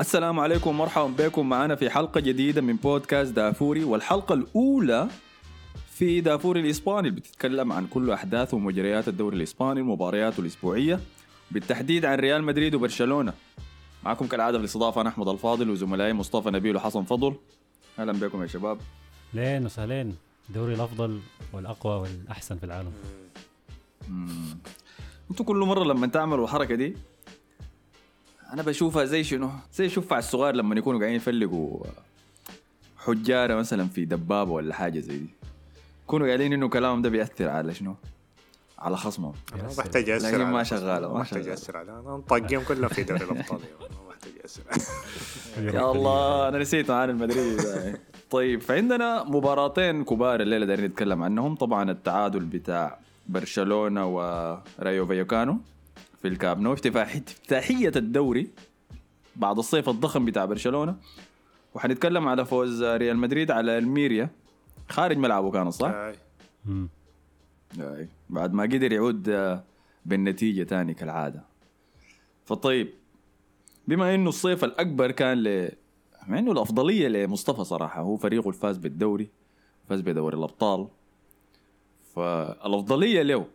السلام عليكم ومرحبا بكم معنا في حلقة جديدة من بودكاست دافوري والحلقة الأولى في دافوري الإسباني اللي بتتكلم عن كل أحداث ومجريات الدوري الإسباني المباريات الأسبوعية بالتحديد عن ريال مدريد وبرشلونة. معكم كالعادة في الاستضافة أنا أحمد الفاضل وزملائي مصطفى نبيل وحسن فضل. أهلا بكم يا شباب. لين وسهلين. الدوري الأفضل والأقوى والأحسن في العالم. أنتوا كل مرة لما تعملوا الحركة دي أنا بشوفها زي شنو؟ زي الشفع الصغار لما يكونوا قاعدين يفلقوا حجارة مثلا في دبابة ولا حاجة زي دي يكونوا قاعدين إنه كلامهم ده بيأثر على شنو؟ على خصمهم ما محتاج لكن ما الخصم. شغالة، ما ما محتاج شغالة. يأثر على أنا مطاقيهم كلهم في دوري الأبطال يعني، ما يا الله أنا نسيت معانا المدريد طيب فعندنا مباراتين كبار الليلة دايرين نتكلم عنهم طبعا التعادل بتاع برشلونة ورايو فايوكانو في الكامب نو افتتاح- افتتاحيه الدوري بعد الصيف الضخم بتاع برشلونة وحنتكلم على فوز ريال مدريد على الميريا خارج ملعبه كان صح؟ مم. أي. بعد ما قدر يعود آه، بالنتيجة تاني كالعادة فطيب بما إنه الصيف الأكبر كان ل مع إنه الأفضلية لمصطفى صراحة هو فريقه الفاز بالدوري فاز بدوري الأبطال فالأفضلية له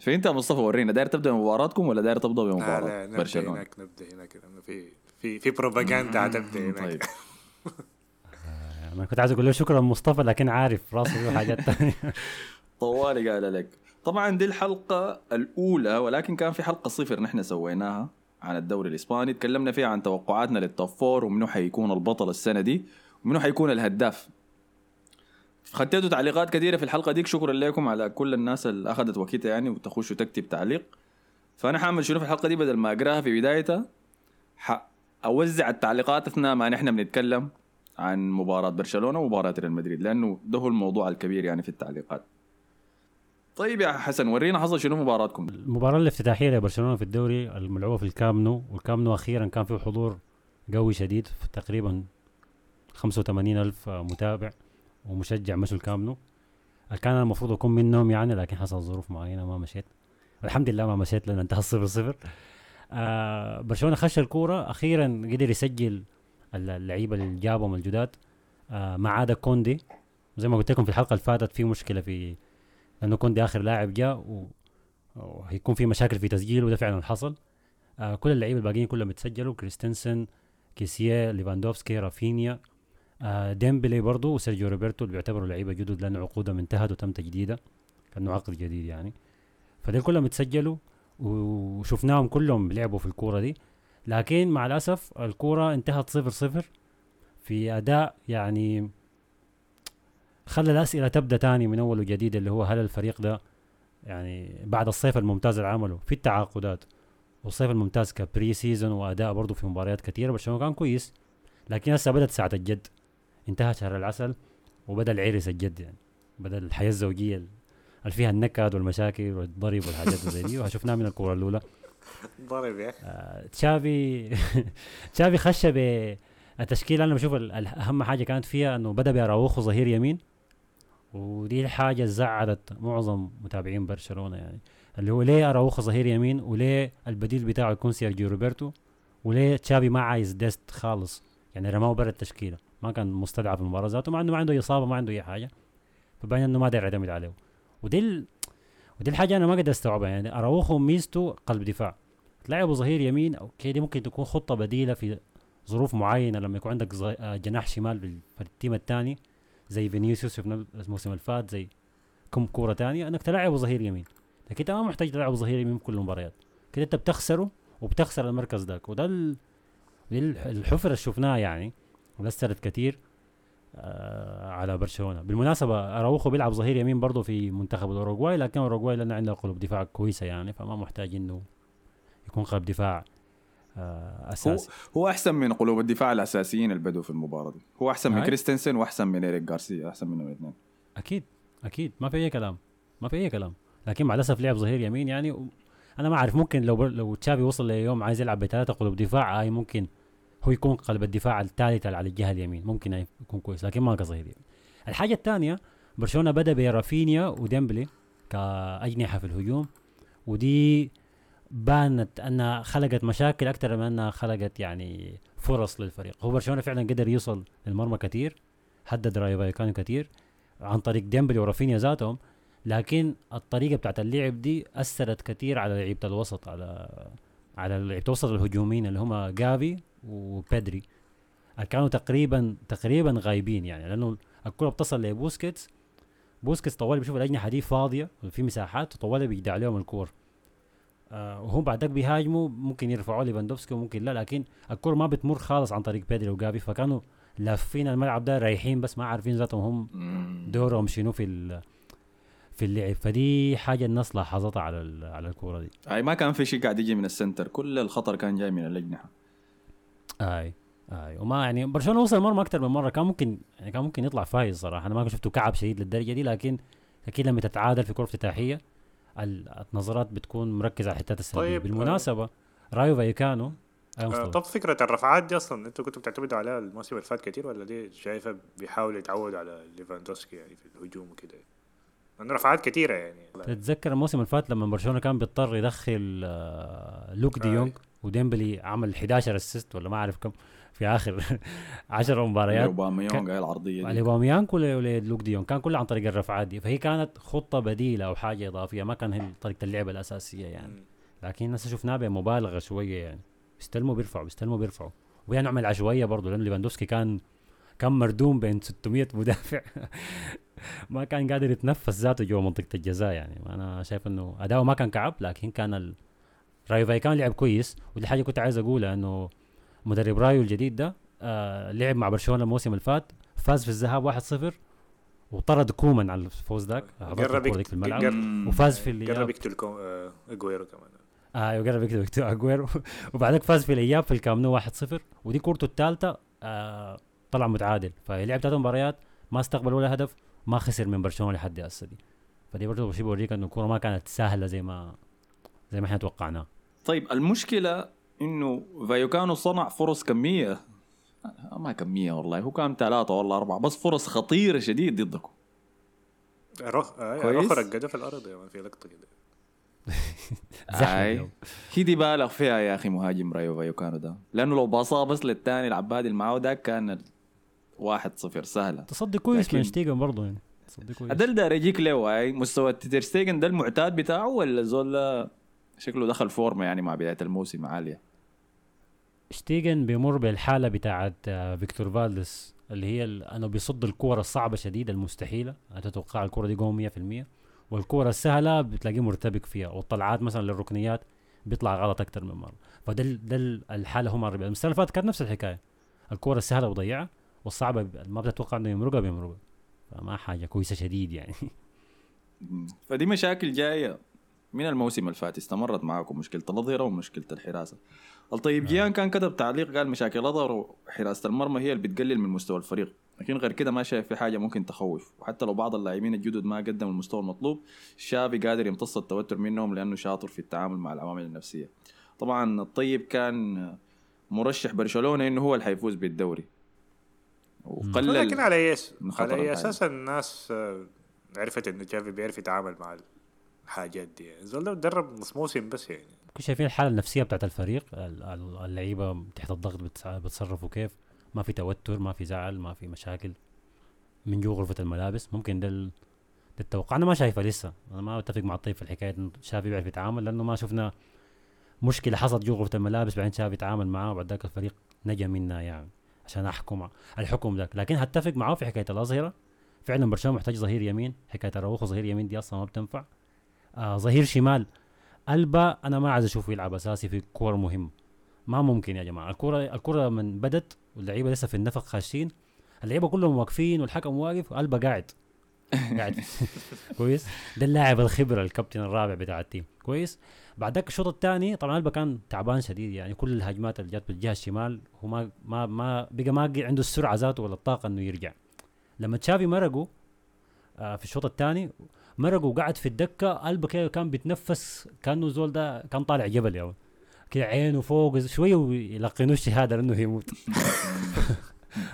فانت يا مصطفى ورينا. داير تبدأ مباراتكم ولا داير تبدأ لا لا نبدأ برشلونة؟ هناك نبدأ هناك. لأنه في في في بروباغندا حتبدأ هناك. طيب. أنا كنت عايز أقول له شكرا مصطفى لكن عارف راسه فيه حاجات ثانية طوالي قال لك طبعا دي الحلقة الأولى ولكن كان في حلقة صفر نحن سويناها عن الدوري الإسباني. تكلمنا فيها عن توقعاتنا لل top four ومنو حيكون البطل السنة دي ومنو حيكون الهداف خدتوا تعليقات كثيرة في الحلقة ديك. شكرا لكم على كل الناس اللي أخذت وقتها يعني وتخش وتكتب تعليق. فأنا حاعمل شنو في الحلقة دي؟ بدل ما أقراها في بدايتها أوزع التعليقات أثناء ما نحن بنتكلم عن مباراة برشلونة ومباراة ريال مدريد لأنه ده هو الموضوع الكبير يعني في التعليقات. طيب يا حسن ورينا حصل شنو مباراتكم؟ المباراة الافتتاحية لبرشلونة في الدوري الملعوبه في الكامنو. والكامنو أخيرا كان فيه حضور قوي شديد في تقريبا 85 ألف متابع. ومشجع مشوا الكامنو كان المفروض أكون منهم يعني لكن حصل ظروف معينة ما مشيت. الحمد لله ما مشيت لأن انتهى صفر صفر. آه برشلونة خش الكورة أخيرا قدر يسجل اللعيبة اللي جابهم الجداد. آه ما عدا كوندي. زي ما قلت لكم في الحلقة اللي فاتت في مشكلة في لأنه كوندي آخر لاعب جاء. وهيكون في مشاكل في تسجيله وده فعلا حصل. آه كل اللعيبة الباقيين كلهم اتسجلوا. كريستنسن كيسيه ليفاندوفسكي رافينيا. ديمبلي برضو وسيرجيو روبرتو اللي بيعتبروا لعيبة جدد لأن عقودهم انتهت وتم تجديدها. كانه عقد جديد يعني. فدول كلهم اتسجلوا وشفناهم كلهم لعبوا في الكورة دي. لكن مع الأسف الكورة انتهت صفر صفر في أداء يعني خلى الأسئلة تبدأ تاني من أول وجديد اللي هو هل الفريق ده يعني بعد الصيف الممتاز اللي عمله في التعاقدات والصيف الممتاز كبري سيزون وأداء برضه في مباريات كثيرة برشلونه كان كويس. لكن هسه بدأت ساعة الجد. انتهى شهر العسل وبدا العرس الجد يعني. بدا الحياة الزوجية اللي فيها النكد والمشاكل والضرب والحاجات زي دي وشفناها من الكورة الأولى. ضرب يا أخي. آه، تشافي تشافي خش بالتشكيله أنا بشوف أهم حاجة كانت فيها إنه بدأ بأراوخو ظهير يمين. ودي الحاجة زعلت معظم متابعين برشلونة يعني. اللي هو ليه أراوخو ظهير يمين وليه البديل بتاعه يكون سيرجيو روبرتو وليه تشافي ما عايز ديست خالص. يعني رماه برا التشكيلة. ما كان مستدعى في المباراة ذاته مع إنه ما عنده إصابة ما عنده أي حاجة. فبين إنه ما داير يعتمد عليه. ودي ال... ودي الحاجة أنا ما قدرت أستوعبها. يعني أراوخو ميزته قلب دفاع. تلعبه ظهير يمين okay دي ممكن تكون خطة بديلة في ظروف معينة. لما يكون عندك. آه، جناح شمال في ال team الثاني زي فينيسيوس شفنا الموسم اللي فات زي كم كورة ثانية إنك تلعبه ظهير يمين. لكن أنت ما محتاج تلعبه ظهير يمين كل المباريات. كده أنت بتخسره وبتخسر المركز ذاك. وده ال... الحفرة اللي شفناها يعني. واثرت كثير آه على برشلونة. بالمناسبة أراوخو بيلعب ظهير يمين برضه في منتخب الأوروغواي لكن الاوروغواي لنا عندها قلوب دفاع كويسة يعني فما محتاج إنه يكون قلب دفاع آه هو أساسي. هو أحسن من قلوب الدفاع الأساسيين اللي بدوا في المباراة دي. هو أحسن من. كريستنسن وأحسن من إيريك جارسيا أحسن منهم الاثنين. أكيد أكيد. ما في أي كلام ما في أي كلام. لكن مع الأسف لعب ظهير يمين يعني و... أنا ما أعرف ممكن لو بر... لو تشافي وصل ليوم عايز يلعب بثلاثة قلوب دفاع هاي ممكن. هو يكون قلب الدفاع الثالث على الجهة اليمين. ممكن يكون كويس لكن ما كظهير يمين الحاجة الثانية برشلونة بدأ برافينيا وديمبلي كأجنحة في الهجوم ودي بانت أنها خلقت مشاكل أكثر من أنها خلقت يعني فرص للفريق. هو برشلونة فعلا قدر يوصل للمرمى كثير هدد رايو فايكانو كثير عن طريق ديمبلي ورافينيا ذاتهم لكن الطريقة بتاعت اللعب دي أثرت كثير على لعيبة الوسط على على لعيبة الوسط الهجوميين اللي هم جافي وبيدري كانوا تقريبا تقريبا غايبين يعني لأنه الكرة بتصل لبوسكيتس. بوسكيتس طوالي بيشوف الأجنحة دي فاضية في مساحات وطوالي بيدع عليهم الكور. آه وهم بعدك بيهاجموا ممكن يرفعوا ليفاندوفسكي وممكن لا لكن الكرة ما بتمر خالص عن طريق بيدري وجافي. فكانوا لافين الملعب ده رايحين بس ما عارفين ذاتهم هم. دورهم شنو في في اللعب. فدي حاجة الناس لاحظتها على على الكورة دي. أي ما كان في شيء قاعد يجي من ال center. كل الخطر كان جاي من الأجنحة. آي آي. وما يعني برشلونة وصل المرمى أكثر من مرة. كان ممكن يعني كان ممكن يطلع فايز صراحة. أنا ما شفته كعب شديد للدرجة دي لكن أكيد لما تتعادل في كرة افتتاحية ال- النظرات بتكون مركزة على الحتات السلبية. طيب، بالمناسبة رايو فايكانو آه،. طب فكرة الرفعات دي أصلا أنتوا كنتوا بتعتمدوا عليها الموسم اللي فات كتير ولا دي شايفة بيحاولوا يتعودوا على ليفاندوفسكي يعني في الهجوم وكده؟ لأنه رفعات كتيرة يعني. تتذكر الموسم اللي فات لما برشلونة كان بيضطر يدخل آه، لوك دي يونغ؟ وديمبلي عمل 11 assist ولا ما أعرف كم في آخر 10 مباريات. أوباميانغ هاي العرضية دي. لأوباميانغ ولا لوك دي يونغ كان كله عن طريق الرفعات دي فهي كانت خطة بديلة أو حاجة إضافية ما كان هي طريقة اللعب الأساسية يعني. لكن هسه شفناه بمبالغة شوية يعني. بيستلموا بيرفعوا بيستلموا بيرفعوا. وهي نوع من العشوائيه برضه لأنه ليفاندوفسكي كان كان مردوم بين 600 مدافع. ما كان قادر يتنفس ذاته جوا منطقة الجزاء يعني. أنا شايف إنه أداؤه ما كان كعب لكن كان ال... رايو فايكانو لعب كويس ودي حاجة كنت عايز أقولها إنه مدرب رايو الجديد ده آه لعب مع برشلونة الموسم اللي فات فاز في الذهاب 1-0 وطرد كومان على الفوز ذاك حضرت قرب في الملعب. قرب- مم. وفاز في قرب الاياب يقتل كو- آه، أجويرو كمان. أيوه قرب يكتب يكتب أجويرو. وبعدك فاز في الإياب في الكامنو 1-0 ودي كورته الثالثة آه طلع متعادل. فلعب ثلاث مباريات ما استقبل ولا هدف ما خسر من برشلونة لحد هسه دي. فدي برضه شيء بوريك إنه الكورة ما كانت سهلة زي ما زي ما إحنا توقعناه طيب المشكلة إنه فايوكانو صنع فرص كمية. ما كميه والله هو كان ثلاثة ولا أربعة بس فرص خطيرة شديد ضدكم. روخ آه، كويس. روخ رقده في الأرض يا مان، في لقطة كده. اليوم. هي دي بالغ فيها يا أخي مهاجم رايو فايوكانو ده. لأنه لو باصاه بس للثاني العبادي اللي معاه ده كان واحد صفر سهلة. تصدي كويس لكن- من شتيجن برضه يعني. تصدي كويس. ده اللي داير يجيك له مستوى تيرستيجن ده المعتاد بتاعه ولا زول شكله دخل فورمة يعني مع بداية الموسم عالية. شتيجن بيمر بالحالة بتاعت آه، فيكتور فالدس اللي هي أنه بيصد الكورة الصعبة شديد المستحيلة. تتوقع الكورة دي جون 100% والكورة السهلة بتلاقيه مرتبك فيها والطلعات مثلا للركنيات بيطلع غلط أكثر من مرة. فده ده ال- الحالة هم السنة اللي فاتت كانت نفس الحكاية. الكورة السهله بضيعها والصعبة ب- ما بتتوقع إنه يمرقها بيمرقها. فما حاجة كويسة شديد يعني. فدي مشاكل جاية. من الموسم اللي فات استمرت معاكم مشكلة الاظهره ومشكلة الحراسة. الطيب جيان كان كتب تعليق قال مشاكل الاظهر وحراسة المرمى هي اللي بتقلل من مستوى الفريق. لكن غير كده ما شايف في حاجة ممكن تخوف. وحتى لو بعض اللاعبين الجدد ما قدموا المستوى المطلوب شافي قادر يمتص التوتر منهم لأنه شاطر في التعامل مع العوامل النفسية. طبعا الطيب كان مرشح برشلونة إنه هو اللي حيفوز بالدوري. لكن وقلل على خطر على أي الحياة. أساس الناس عرفت انه جافي بيعرف يتعامل مع الحاجات دي. يعني زول درب نص موسم بس يعني. شايفين الحالة النفسية بتاعت الفريق؟ ال- ال- اللعيبة تحت الضغط بتصرفوا كيف؟ ما في توتر ما في زعل ما في مشاكل. من جوا غرفة الملابس. ممكن ده ال- ده التوقع. أنا ما شايفه لسه. أنا ما أتفق مع الطيب في الحكاية إنه شافي بيعرف يتعامل لأنه ما شفنا مشكلة حصلت جوا غرفة الملابس. بعدين شافي يتعامل معاه وبعد ذاك الفريق نجا منا يعني عشان أحكم الحكم ذاك. لكن هتفق معاه في حكاية الأظهرة. فعلا برشلونة محتاج ظهير يمين. حكاية اراوخو ظهير يمين دي أصلا ما بتنفع. آه ظهير شمال. ألبا أنا ما عايز أشوفه يلعب أساسي في كور مهم. ما ممكن يا جماعة. الكره الكره من بدت واللعيبة لسه في النفق خاشين. اللعيبة كلهم واقفين والحكم واقف البا قاعد. قاعد. كويس. ده اللاعب الخبرة الكابتن الرابع بتاع التيم. كويس. بعد ذاك الشوط الثاني طبعا ألبا كان تعبان شديد يعني كل الهجمات اللي جات بالجهة الشمال هو ما ما ما بقى ما عنده السرعة ذاته ولا الطاقة إنه يرجع. لما تشافي مرقوا آه في الشوط الثاني مرقوا قعد في الدكة البا كده كان بيتنفس كأنه زول ده كان طالع جبل يا ولد. كده عينه فوق شوية ويلقنوه الشهاده لأنه يموت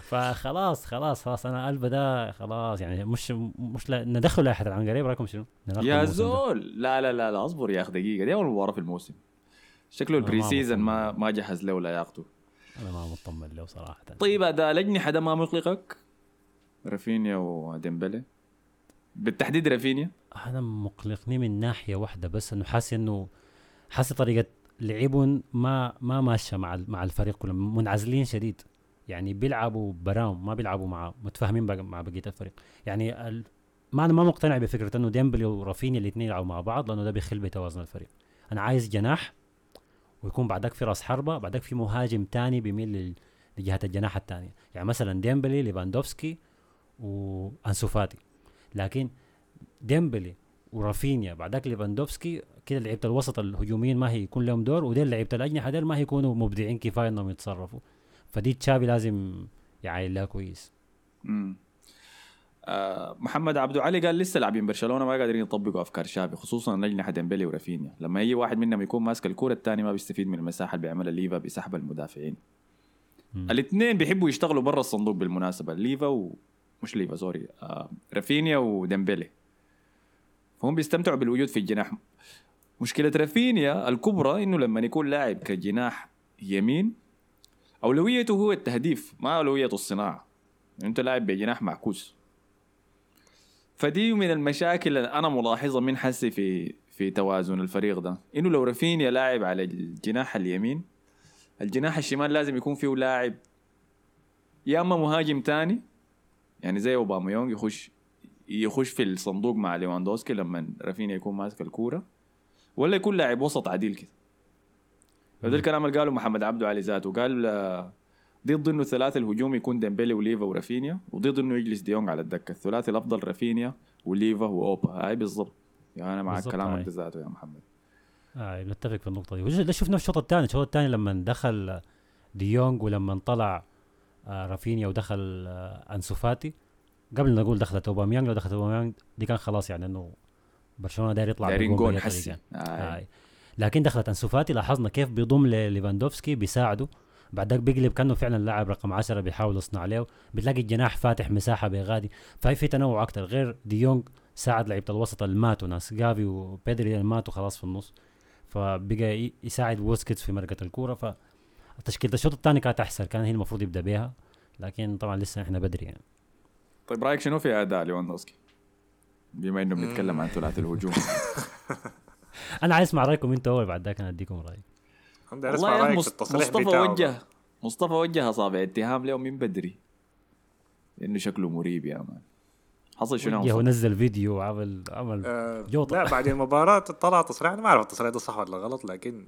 فخلاص خلاص خلاص أنا البا ده خلاص يعني مش مش لا ندخله لأحد عن قريب رأيكم شنو؟ يا. زول لا لا لا لا أصبر يا أخي دقيقة دي أول مباراة في الموسم شكله ال pre-season. ما ما جهز له لياقته أنا ما مطمن له صراحة طيب اداء الاجنحه ده ما مقلقك؟ رافينيا وديمبلي بالتحديد رافينيا؟ أنا مقلقني من ناحية واحدة بس إنه حاسس إنه حاسس طريقة لعبهم ما ما ماشية مع مع الفريق كلهم منعزلين شديد. يعني بيلعبوا براهم ما بيلعبوا مع متفاهمين مع بقية الفريق. يعني ال... ما أنا ما مقتنع بفكرة إنه ديمبلي ورافينيا الاثنين يلعبوا مع بعض لأنه ده بيخل بتوازن الفريق. أنا عايز جناح ويكون بعدك في راس حربة بعدك في مهاجم تاني بيميل لجهة الجناح الثانية يعني مثلا ديمبلي ليفاندوفسكي وانسو فاتي. لكن ديمبلي ورافينيا بعدك ليفاندوفسكي كده لعيبة الوسط الهجوميين ما هيكون لهم دور وديل لعيبة الأجنحة ديل ما هيكونوا مبدعين كفاية إنهم يتصرفوا فدي تشافي لازم يعاين لها كويس مم. آه محمد عبدو علي قال لسه لاعبين برشلونة ما قادرين يطبقوا أفكار شافي خصوصا الأجنحة ديمبلي ورافينيا لما يجي واحد منهم يكون ماسك الكورة الثاني ما بيستفيد من المساحة اللي بيعملها ليفا بسحب المدافعين. الاثنين بيحبوا يشتغلوا برا الصندوق بالمناسبة ليفا و مش ليفا sorry. آه رافينيا وديمبلي فهم بيستمتعوا بالوجود في الجناح. مشكلة رافينيا الكبرى إنه لما يكون لاعب كجناح يمين أولويته هو التهديف ما اولويته الصناعة. أنت لاعب بجناح معكوس. فدي من المشاكل اللي أنا ملاحظة من حسي في في توازن الفريق ده. إنه لو رافينيا لاعب على الجناح اليمين الجناح الشمال لازم يكون فيه لاعب يا أما مهاجم تاني يعني زي اوباميونج يخش يخش في الصندوق مع ليواندوسكي لما رافينيا يكون ماسك الكورة ولا يكون لاعب وسط عديل كده. وده الكلام اللي قاله محمد عبده علي ذاته. قال آه، ضد إنه الثلاثي الهجومي يكون ديمبلي وليفا ورافينيا وضد إنه يجلس ديونج على الدكة. الثلاثي الأفضل رافينيا وليفا وأوبا. هاي بالضبط. يعني أنا معك كلامك ذاته يا محمد. آه نتفق في النقطة دي. ده شفنا في الشوط الثاني. الشوط الثاني لما دخل ديونج ولما طلع رافينيا ودخل آه أنسو فاتي. قبل نقول دخلت اوباميانج لو دخلت اوباميانج دي كان خلاص يعني إنه برشلونة داير يطلع دايرين جون هسي. آه. آه. لكن دخلت أنسو فاتي لاحظنا كيف بيضم لليفاندوفسكي بيساعده. بعدك بيقلب كأنه فعلا لاعب رقم 10 بيحاول يصنع له بتلاقي الجناح فاتح مساحة بغادي. فهي في تنوع أكثر غير ديونج ساعد لعيبة الوسط اللي ماتوا ناس جافي وبيدري اللي ماتوا خلاص في النص. فبقى يساعد بوسكيتس في مرقه الكورة. فتشكيله الشوط الثاني كانت أحسن كان هي المفروض يبدأ بها لكن طبعا لسه إحنا بدري يعني طيب رأيك شنو في أداء ليواندوسكي؟ بما إنه بنتكلم عن ثلاثي الهجوم أنا عايز أسمع رأيكم أنتوا أول بعد ذاك أنا أديكم رأيي والله رأيك مصطفى وجه مصطفى وجه اصابع اتهام له من بدري انه شكله مريب يا مان حصل شنو مصطفى؟ ونزل فيديو وعمل عمل آه. لا بعد المباراة طلع تصريح أنا ما أعرف التصريح ده صح ولا غلط لكن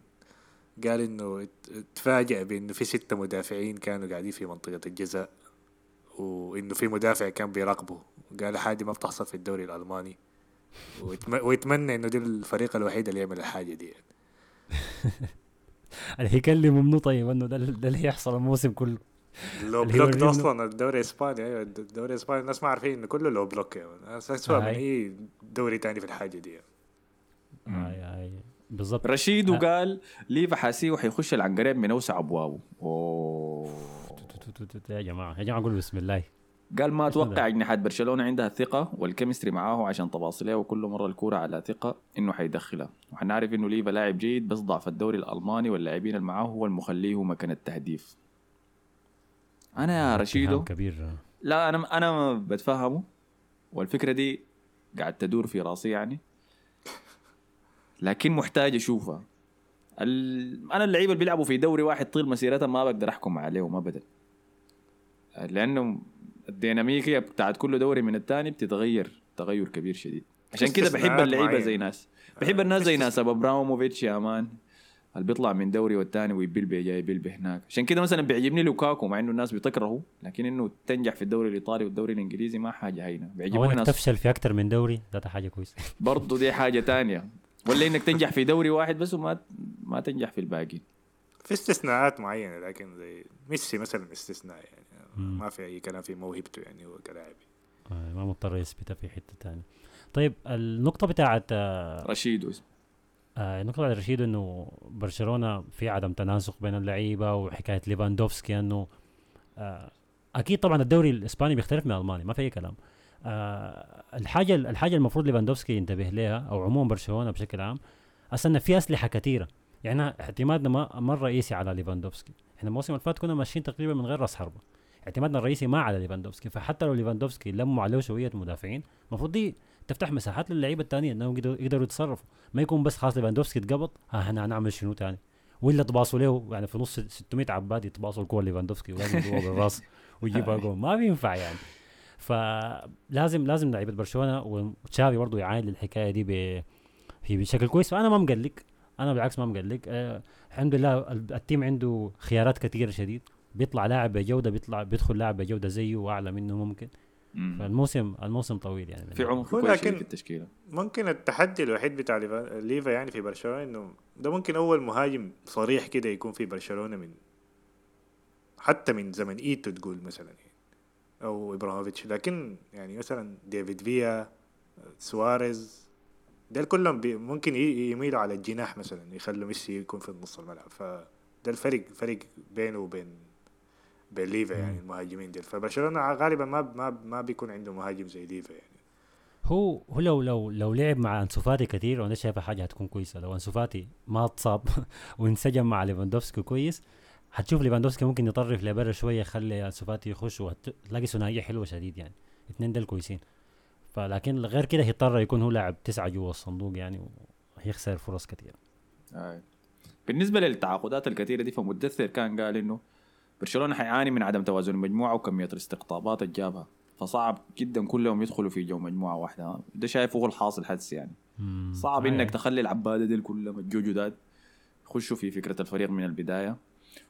قال إنه اتفاجأ بإنه في ستة مدافعين كانوا قاعدين في منطقة الجزاء وإنه في مدافع كان بيراقبه قال حاجة ما بتحصل في الدوري الألماني ويتم- ويتمنى إنه دي الفريق الوحيد اللي يعمل الحاجة دي يعني. اللي يكلمه منه طيب إنه ده, اللي هيحصل الموسم كله low block ده أصلا الدوري الإسباني أيوه الدوري الإسباني الناس ما عارفين إنه كله low block يعني اسوء من هاي. أي دوري تاني في الحاجة دي يعني. آي آي بالضبط. رشيد آه. وقال ليفا حاسيه حيخش العنقريب من أوسع ابوابه أوه. يا جماعة يا جماعة قولوا بسم الله. قال ما أتوقع اجنحه برشلونة عندها الثقه وال chemistry معاه عشان تواصلها وكل مرة الكورة على ثقة إنه حيدخلها. وحنعرف إنه ليفا لاعب جيد بس ضعف الدوري الألماني واللاعبين اللي معاه هو المخليه مكان التهديف. أنا يا رشيدو. كبير. لا أنا أنا بتفهمه. والفكرة دي قاعد تدور في راسي يعني. لكن محتاج أشوفها. ال... أنا اللعيبة اللي بيلعبوا في دوري واحد طول مسيرتهم ما بقدر أحكم عليهم ابدا. لأنه الديناميكية بتاعت كل دوري من الثاني بتتغير تغير كبير شديد. عشان كده بحب اللعيبة. زي ناس. بحب الناس زي ناس ابراموفيتش يا مان اللي بيطلع من دوري والتاني ويبلبي جاي يبلبي هناك. عشان كده مثلا بيعجبني لوكاكو مع إنه الناس بتكرهه لكن إنه تنجح في الدوري الإيطالي والدوري الإنجليزي ما حاجة هينة. أو بيعجبوني إنك ناس. تفشل في أكثر من دوري ذات حاجة كويسة. برضه دي حاجة تانية. ولا إنك تنجح في دوري واحد بس وما ما تنجح في الباقي. في استثناءات معينة لكن زي ميسي مثلا استثناء يعني. مم. ما في أي كلام في موهبته يعني هو كلاعب آه، ما مضطر يثبتها في حتة ثانية طيب النقطة بتاعت آه، رشيد آه، النقطة بتاعت رشيد إنه برشلونة في عدم تناسق بين اللعيبة وحكاية ليفاندوفسكي إنه آه، أكيد طبعا الدوري الإسباني بيختلف من الماني ما في أي كلام. آه، الحاجة الحاجة المفروض ليفاندوفسكي ينتبه لها أو عموما برشلونة بشكل عام أصلا في أسلحة كثيرة يعني اعتمادنا ما مره رئيسي على ليفاندوفسكي. إحنا الموسم اللي فات كنا ماشيين تقريبا من غير رأس حربة. اعتمادنا الرئيسي ما على ليفاندوفسكي. فحتى لو ليفاندوفسكي لموا عليه شوية مدافعين المفروض دي تفتح مساحات للعيبة الثانية إنهم يقدروا يقدروا يتصرفوا. ما يكون بس خلاص ليفاندوفسكي اتقبض ها إحنا هنعمل شنو ثاني ولا تباصوا له يعني في نص 600 عباد يتباصوا الكوره ليفاندوفسكي ولازم يجيبوها بالرأس ويجيبها جول. ما بينفع يعني. فلازم لازم لعيبة برشلونة وتشافي برضه يعاين للحكايه دي ب في بشكل كويس. فأنا ما مقلق. أنا بالعكس ما مقلق. آه الحمد لله ال- ال team عنده خيارات كثيره شديد. بيطلع لاعب بجودة بيطلع بيدخل لاعب بجودة زيه وأعلى منه ممكن. مم. فالموسم الموسم طويل يعني. في عمق لكن- في التشكيلة. ممكن التحدي الوحيد بتاع ليفا, ليفا يعني في برشلونة إنه ده ممكن أول مهاجم صريح كده يكون في برشلونة من حتى من زمن إيتو تقول مثلا. يعني أو إبراهيموفيتش. لكن يعني مثلا ديفيد فيا سواريز ديل كلهم ممكن يميلوا على الجناح مثلا يخلوا ميسي يكون في نص الملعب. فده الفرق فرق بينه وبين بين ليفا يعني المهاجمين ديل. فبرشلونة غالبا ما ما ما بيكون عنده مهاجم زي ليفا يعني. هو هو لو لو لو لعب مع أنسو فاتي كثير وأنا شايفها حاجة هتكون كويسة. لو أنسو فاتي ما اتصاب وانسجم مع ليفاندوفسكي كويس هتشوف ليفاندوفسكي ممكن يطرف لبرا شوية يخلي انسو فاتي يخش وتلاقي ثنائية حلوة شديد يعني. اثنين دول كويسين. فلكن غير كده هيضطر يكون هو لاعب تسعة جوا الصندوق يعني وهيخسر فرص كثيره آه. بالنسبة للتعاقدات الكثيرة دي فمدثر كان قال إنه برشلونة حيعاني من عدم توازن المجموعه وكمية الاستقطابات اللي جابها. فصعب جدا كلهم يدخلوا في جو مجموعة واحدة. ده شايفه هو الحاصل حادث يعني. صعب آه انك. تخلي العباده دي كلهم الجو جداد يخشوا في فكرة الفريق من البداية.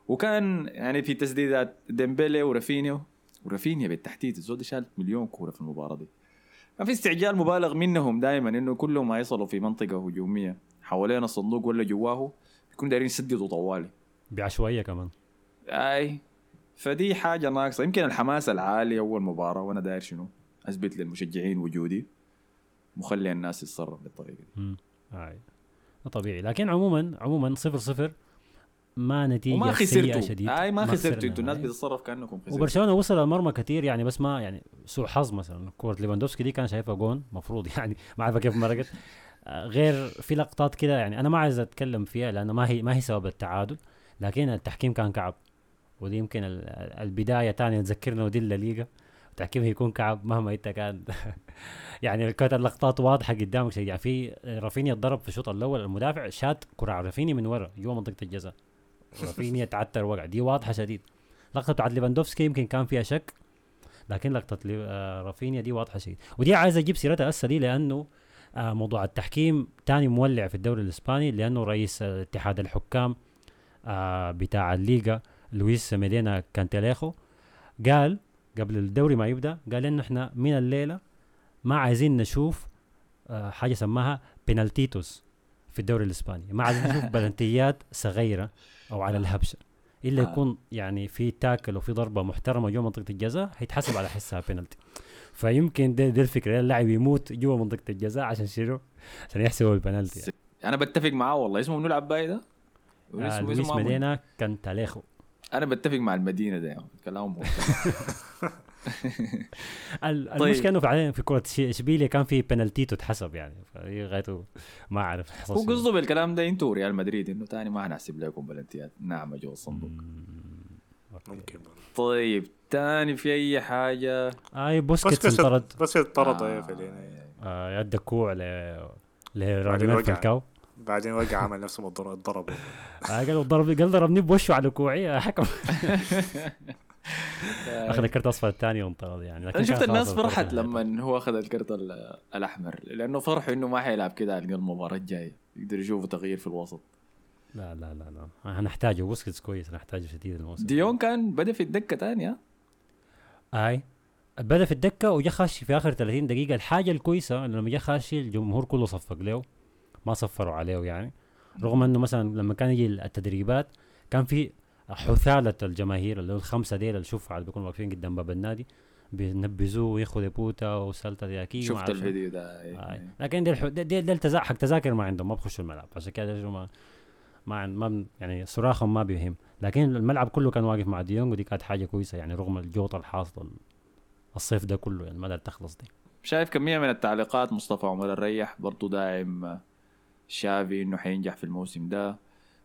وكان يعني في تسديدات ديمبلي ورافينيو ورافينيا بالتحديد الزود شال مليون كورة في المباراة دي. كان في استعجال مبالغ منهم دائما إنه كلهم ما يصلوا في منطقة هجومية حوالين الصندوق ولا جواه بيكونوا دايرين يسددوا طوالي. بعشوائية كمان. أي فدي حاجة ناقصة. يمكن الحماس العالي أول مباراة وأنا داير شنو؟ أثبت للمشجعين وجودي مخلي الناس تتصرف بالطريقة دي. امم طبيعي. لكن عموما عموما صفر صفر ما نتيجة وما خسرتوا. شديد. أي ما خسرتوا. أنتوا الناس. بتتصرف كأنكم خسرتوا. وبرشلونة وصل المرمى كثير يعني بس ما يعني سوء حظ مثلا. كوره ليفاندوفسكي دي كان شايفها جون مفروض يعني. ما عارف كيف مرقت. آه، غير في لقطات كده يعني أنا ما عايز أتكلم فيها لأنه ما هي ما هي سبب التعادل لكن التحكيم كان كعب. ودي يمكن ال- البداية تانية تذكرنا ودي الليغا. التحكيم هيكون كعب مهما إنت كان. يعني كانت اللقطات واضحة قدامك شيء. يعني في رافينيا اتضرب في الشوط الأول المدافع شات كرة على رافينيا من ورا جوا منطقة الجزاء. رافينيا تعتر وقع. دي واضحة شديد. لقطة بتاعت ليفاندوفسكي يمكن كان فيها شك لكن لقطة آه، رافينيا دي واضحة شديد. ودي عايز أجيب سيرتها هسه دي لأنه آه، موضوع التحكيم. تاني مولع في الدوري الإسباني لأنه رئيس اتحاد الحكام آه، بتاع الليغا لويس ميدينا كانتيليخو. قال قبل الدوري ما يبدأ قال إنه إحنا من الليلة ما عايزين نشوف حاجة سماها بينالتيتوس في الدوري الإسباني. ما عايزين نشوف بلنتيات صغيرة. أو على الهبشة إلا آه. يكون يعني في تاكل وفي ضربة محترمة جوا منطقة الجزاء هيتحسب على حسها بينالتي فيمكن دي, دي الفكرة اللاعب يموت جوا منطقة الجزاء عشان شنو؟ عشان يحسبوا البنالتي يعني. أنا بتفق معاه والله اسمه منو العباية ده؟ آه اسمه- لويس اسمه ما ميدينا كان تاليخو أنا بتفق مع المدينة ده طيب. المشكلة إنه فعليا في كرة اشبيليا كان في بنالتيتو تحسب يعني فهي غايته ما أعرف هو. قصده بالكلام ده أنتوا ريال مدريد إنه تاني ما هنحسب لكم بلنتيات ناعمه جوا الصندوق. ممكن. طيب تاني في أي حاجة؟ آي بوسكيتس بس انطرد. بس اضطرد آه، آه. آه يد كوع ل بعدين لرامير وقع. فالكاو بعدين وقع عمل نفسه مضر- اتضرب آه قال ضرب قال ضربني بوشه على كوعي آه، حكم. أخذ الكرت الأصفر الثاني وانطرد يعني لكن أنا شفت الناس فرحت الفرصة لما هو أخذ الكرت ال- الأحمر لأنه فرحوا إنه ما حيلعب كده على المباراه الجايه يقدر يشوفوا تغيير في الوسط. لا لا لا لا. هنحتاجه بوسكيتس كويس هنحتاجه شديد الموسم ديون كان بدأ في الدكة تانية؟ أي. بدأ في الدكة وجا خش في آخر 30 دقيقة. الحاجة الكويسة إنه لما جا خش الجمهور كله صفق له ما صفروا عليه يعني. رغم إنه مثلا لما كان يجي التدريبات كان في حثالة الجماهير اللي هو الخمسة ديل اللي شوف عاد بيكونوا واقفين قدام باب النادي بينبذوه وياخذوا بوتا وسلطة ياكي شفت. الفيديو ده إيه. آي. لكن ديل ديل, ديل تزا حق تذاكر ما عندهم ما بخشوا الملعب عشان كده ما ما ما يعني صراخهم ما بيهم لكن الملعب كله كان واقف مع ديونج ودي كانت حاجة كويسة يعني رغم الجوط الحاصل الصيف ده كله يعني ما تخلص دي شايف كمية من التعليقات مصطفى عمر الريح برضو داعم شافي إنه حينجح في الموسم ده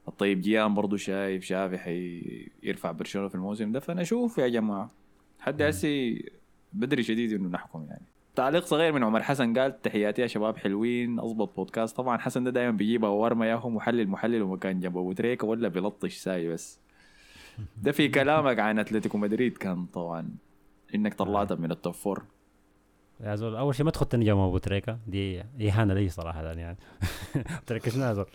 الطيب جيان برضو شايف شافي حيرفع برشلونة في الموسم ده. فأنا أشوف يا جماعة حد هسي بدري شديد إنه نحكم يعني. تعليق صغير من عمر حسن قال تحياتي يا شباب حلوين اضبط بودكاست طبعا حسن ده دائما بيجيبها ورمى ياهو محلل محلل ومكان جنب أبو تريكة ولا بيلطش ساي بس. ده في كلامك عن أتلتيكو مدريد كان طبعا إنك طلعتها من top four يا زول أول شيء ما تخط نجم أبو تريكة. دي إهانة لي صراحة يعني. تريكة شنو يا زول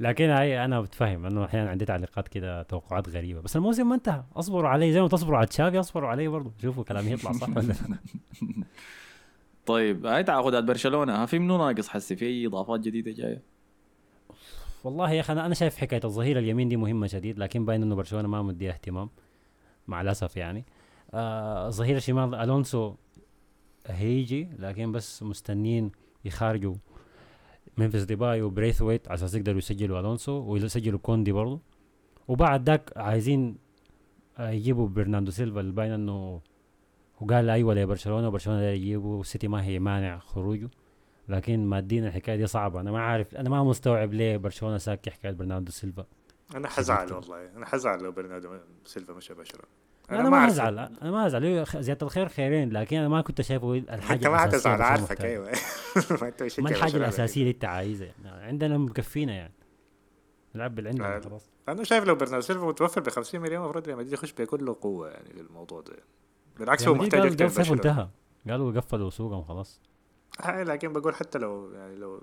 لكن هاي أنا بتفهم إنه أحيانا عندي تعليقات كده توقعات غريبة. بس الموسم ما انتهى اصبروا علي زي ما تصبروا على تشافي اصبروا علي برضه. شوفوا كلامي يطلع صح ولا لا. طيب هاي تعاقدات برشلونة. ها في منو ناقص حسي؟ في اي إضافات جديدة جاية؟ والله يا أخي أنا أنا شايف حكاية الظهير اليمين دي مهمة شديد لكن باين إنه برشلونة ما مديها اهتمام مع الأسف يعني. آه ظهير الشمال ألونسو هيجي لكن بس مستنين يخارجوا ممفيس ديباي وبريثويت على أساس يقدروا يسجلوا ألونسو ويسجلوا كوندي برضه وبعد ذاك عايزين آه، يجيبوا برناردو سيلفا اللي باين إنه وقال أيوه لبرشلونة وبرشلونة يجيبوا والسيتي ما هي مانع خروجه. لكن ماديا الحكاية دي صعبة. أنا ما عارف أنا ما مستوعب ليه برشلونة ساكي حكايه برناردو سيلفا. أنا حزعل والله. أنا حزعل لو برناردو سيلفا مشى برشلونة. أنا, ما أعرف- أزعل أنا ما أزعل. زيادة الخير خيرين لكن أنا ما كنت شايفه الحاجة أنت ما حتزعل عارفك. أيوه. ما ما الحاجة. الأساسية اللي أنت عايزها. يعني عندنا مكفينا يعني. نلعب باللي عندنا آه. خلاص. أنا شايف لو برناردو سيلفا متوفر ب 50 مليون المفروض ريال مدريد يخش بكل قوة يعني في الموضوع ده. بالعكس هو يعني محتاج قال أكثر قال صيفه برشلونه انتهى. قالوا قفلوا سوقهم خلاص. هاي لكن بقول حتى لو يعني لو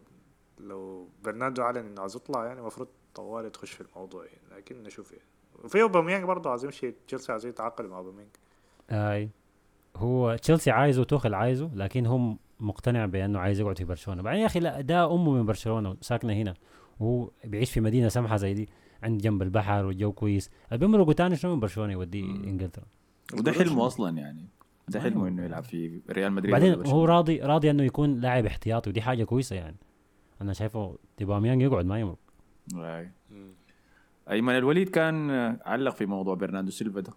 لو برناردو أعلن إنه عايز يطلع يعني المفروض طوالي تخش في الموضوع يعني. لكن نشوف يعني. وفي أوباميانج برضه عايز يمشي تشيلسي عايز يتعاقد مع أوباميانج. أي. هو تشيلسي عايزه توخل عايزه لكن هم مقتنع بأنه عايز يقعد في برشلونة. بعدين يا أخي لا ده أمه من برشلونة ساكنه هنا. وهو بيعيش في مدينة سمحة زي دي عند جنب البحر والجو كويس. بيمرقوا تاني شنو من برشلونة يوديه إنجلترا؟ وده حلمه أصلا يعني. ده حلمه إنه يلعب في ريال مدريد بعدين. هو راضي راضي إنه يكون لاعب احتياطي ودي حاجة كويسة يعني. أنا شايفه أوباميانج يقعد ما يمرق. أيمن الوليد كان علق في موضوع برناردو سيلفا ده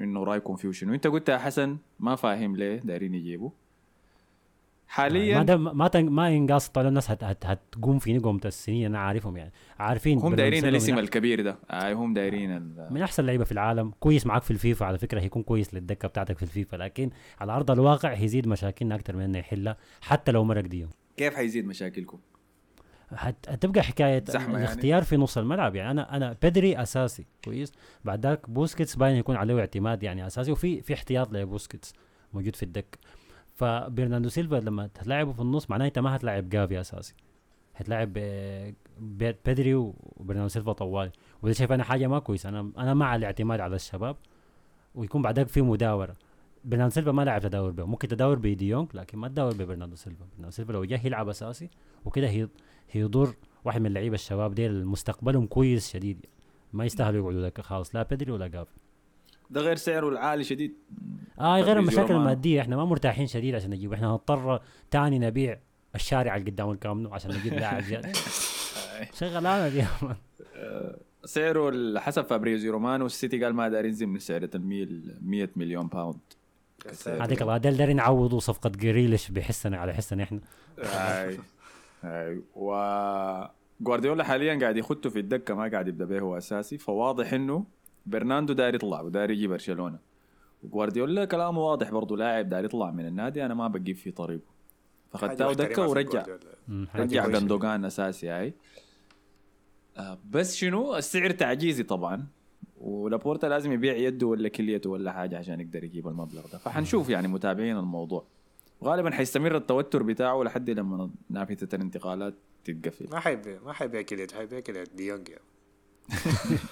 إنه رايكم فيه شنو انت قلت يا حسن ما فاهم ليه دايرين يجيبوا. ما حاليا ده ما تن... ما ينقاص طال الناس هت... هت... هتقوم في نقوم السنين أنا عارفهم يعني. عارفين هم دايرين من الاسم الكبير ده. اي هم دايرين ال- من أحسن لعيبة في العالم. كويس معاك في الفيفا على فكرة هيكون كويس للدكة بتاعتك في الفيفا لكن على أرض الواقع هيزيد مشاكلنا أكثر من إنه يحلها حتى لو مرق ديونج. كيف حيزيد مشاكلكم؟ هتبقى حكاية زحمة يعني. الاختيار في نص الملعب. يعني أنا أنا بيدري أساسي كويس. بعد ذاك بوسكيتس باين يكون عليه اعتماد يعني أساسي وفي في احتياط لبوسكيتس موجود في الدكه فبرناردو سيلفا لما تلعبه في النص معناه انت ما هتلاعب جافي أساسي. هتلاعب آه، بيدري وبرناردو سيلفا طوالي وده شايف أنا حاجة ما كويس أنا أنا مع الاعتماد على الشباب. ويكون بعدك في مداورة. برناردو سيلفا ما لعب تداور به ممكن تداور بديونج لكن ما تداور ببرناردو سيلفا. برناردو سيلفا لو جه يلعب أساسي وكده هيضر واحد من اللعيبة الشباب ديل مستقبلهم كويس شديد. ما يستاهلوا يقعدوا دكه خالص. لا بيدري ولا جافي ده غير سعره العالي شديد. آه غير المشاكل. المادية. إحنا ما مرتاحين شديد عشان نجيب. إحنا هنضطر تاني نبيع الشارع اللي قدام الكامب نو عشان نجيب لاعب جد. شغلانة دي. man. سعره حسب فابريزيو رومانو السيتي قال ما داير ينزل من سعر ال 100 مليون باوند هذيك الله دارين يعوضوا صفقة جريليش بحسنا على حسنا إحنا. اي اي و جوارديولا حاليا قاعد يخطه في الدكة ما قاعد يبدأ به هو أساسي. فواضح إنه برناردو داير يطلع وداير يجي برشلونة. وجوارديولا كلامه واضح برضه لاعب داير يطلع من النادي أنا ما بجيب في طريقه. فخدته دكه ورجع. رجع. جندوجان أساسي هاي آه بس شنو؟ السعر تعجيزي طبعا. ولابورتا لازم يبيع يده ولا كليته ولا حاجة عشان يقدر يجيب المبلغ ده. فحنشوف يعني متابعين الموضوع. غالبا حيستمر التوتر بتاعه لحد لما نافذه الانتقالات تتقفل ما حيبيع ما حيبيع كليت حيبيع كليت ديونج يعني.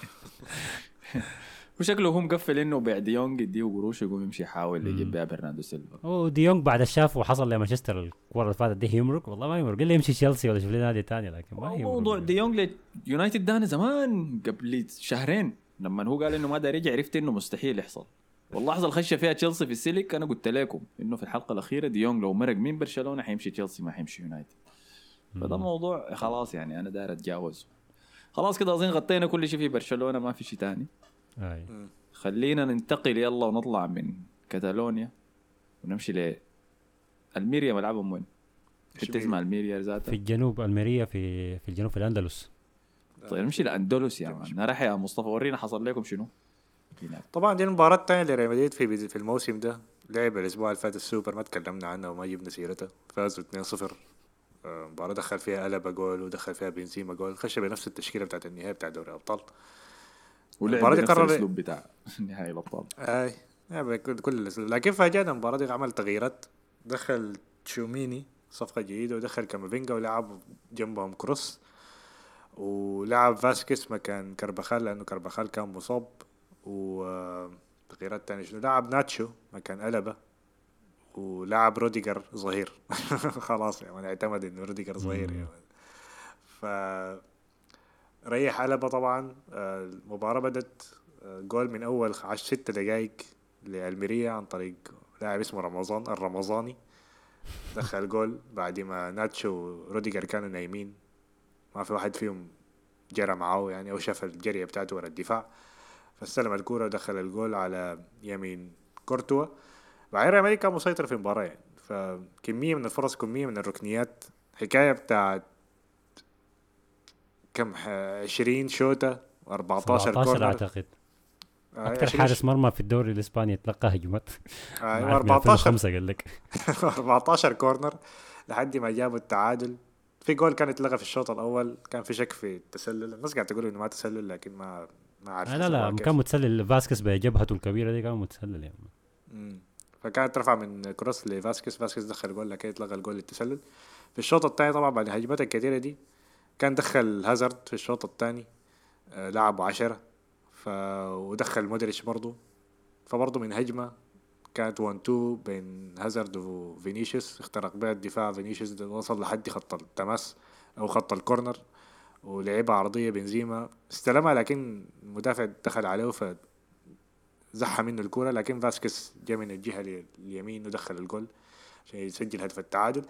وشكله هو مقفل إنه بيع ديونج يديه قروش يقوم يمشي يحاول يجيب بيها برناردو سيلفا. وديونج بعد الشاف وحصل لمانشستر الكره اللي فاتت دي يمرق والله ما يمرق إلا يمشي تشيلسي ولا يشوف لي نادي ثاني لكن ما يمرق موضوع ديونج ليونايتد ده زمان قبل شهرين لما هو قال إنه ما داير يرجع عرفت إنه مستحيل يحصل. واللحظه اللي خش فيها تشيلسي في السيليك. أنا قلت لكم إنه في الحلقة الأخيرة ديونج لو مرق من برشلونه حيمشي تشيلسي ما حيمشي يونايتد. فده موضوع خلاص يعني أنا داير أتجاوز. خلاص كده أظن غطينا كل شيء في برشلونة ما في شيء تاني. أي. خلينا ننتقل يلا ونطلع من كتالونيا ونمشي ل ألميريا. ملعبهم وين؟ حتى اسمها ألميريا في ذاتها الجنوب ألميريا في في الجنوب في الأندلس. طيب نمشي لأندلس يا مان نروح يا مصطفى. ورينا حصل لكم شنو. طبعا دي المباراة الثانية لريال مدريد في في الموسم ده. لعب الأسبوع اللي فات السوبر ما تكلمنا عنه وما جبنا سيرته فازوا 2-0 آه، مباراة دخل فيها ألابا جول ودخل فيها بنزيما جول. خش بنفس التشكيلة بتاعت النهائي بتاع دوري الأبطال. ولعب بنفس قرر- الأسلوب بتاع نهائي الأبطال. أي. يعني كل كل الأسلوب. لكن فاجأنا المباراة دي عمل تغييرات. دخل تشواميني صفقة جديدة ودخل كامافينجا ولعب جنبهم كروس. ولعب فاسكيس مكان كربخال لأنه كربخال كان مصاب. و تغييرات تانية. شنو؟ لعب ناتشو مكان ألابا ولعب روديجر ظهير خلاص يعني اعتمد إنه روديجر ظهير يعني. ف ريح ألابا طبعا. آه، المباراة بدت آه، جول من أول عشر ست دقايق لألميريا عن طريق لاعب اسمه رمضان الرمضاني. دخل جول بعد ما ناتشو وروديجر كانوا نايمين. ما في واحد فيهم جرى معاه يعني أو شاف الجرية بتاعته ورا الدفاع. فاستلم الكورة ودخل الجول على يمين كورتوا. بعدين ريال مدريد كان مسيطر في المباراة يعني. فكمية من الفرص كمية من الركنيات حكاية بتاعت كم ح- 20 شوطة و14 17 كورنر. أعتقد. آه، أكثر 20 حارس مرمى في الدوري الإسباني يتلقى هجمات. آه، معاك من 14 2005 قال لك. 14 كورنر لحد ما جابوا التعادل. في جول كان اتلغى في الشوط الأول كان في شك في التسلل. الناس قاعد تقول إنه ما تسلل لكن ما ما عارف آه لا لا حسبوها كيف. كان متسلل. فاسكس بجبهته الكبيره دي كان متسلل يعني. مم. فكانت رفع من كروس لفاسكيز. فاسكيز دخل جول لكن اتلغى الجول للتسلل. في الشوط الثاني طبعا بعد الهجمات الكثيره دي كان دخل هازارد في الشوط الثاني آه لعبوا عشرة. ف... ودخل مودريتش برضو. فبرضو من هجمة كانت 1 2 بين هازارد وفينيسيوس. اخترق بها الدفاع. فينيسيوس وصل لحد خط التماس أو خط الكورنر. ولعبها عرضية بنزيما. استلمها لكن المدافع دخل عليه ف زحى منه الكرة لكن فاسكيز جا من الجهة ال- اليمين ودخل الجول عشان يسجل هدف التعادل.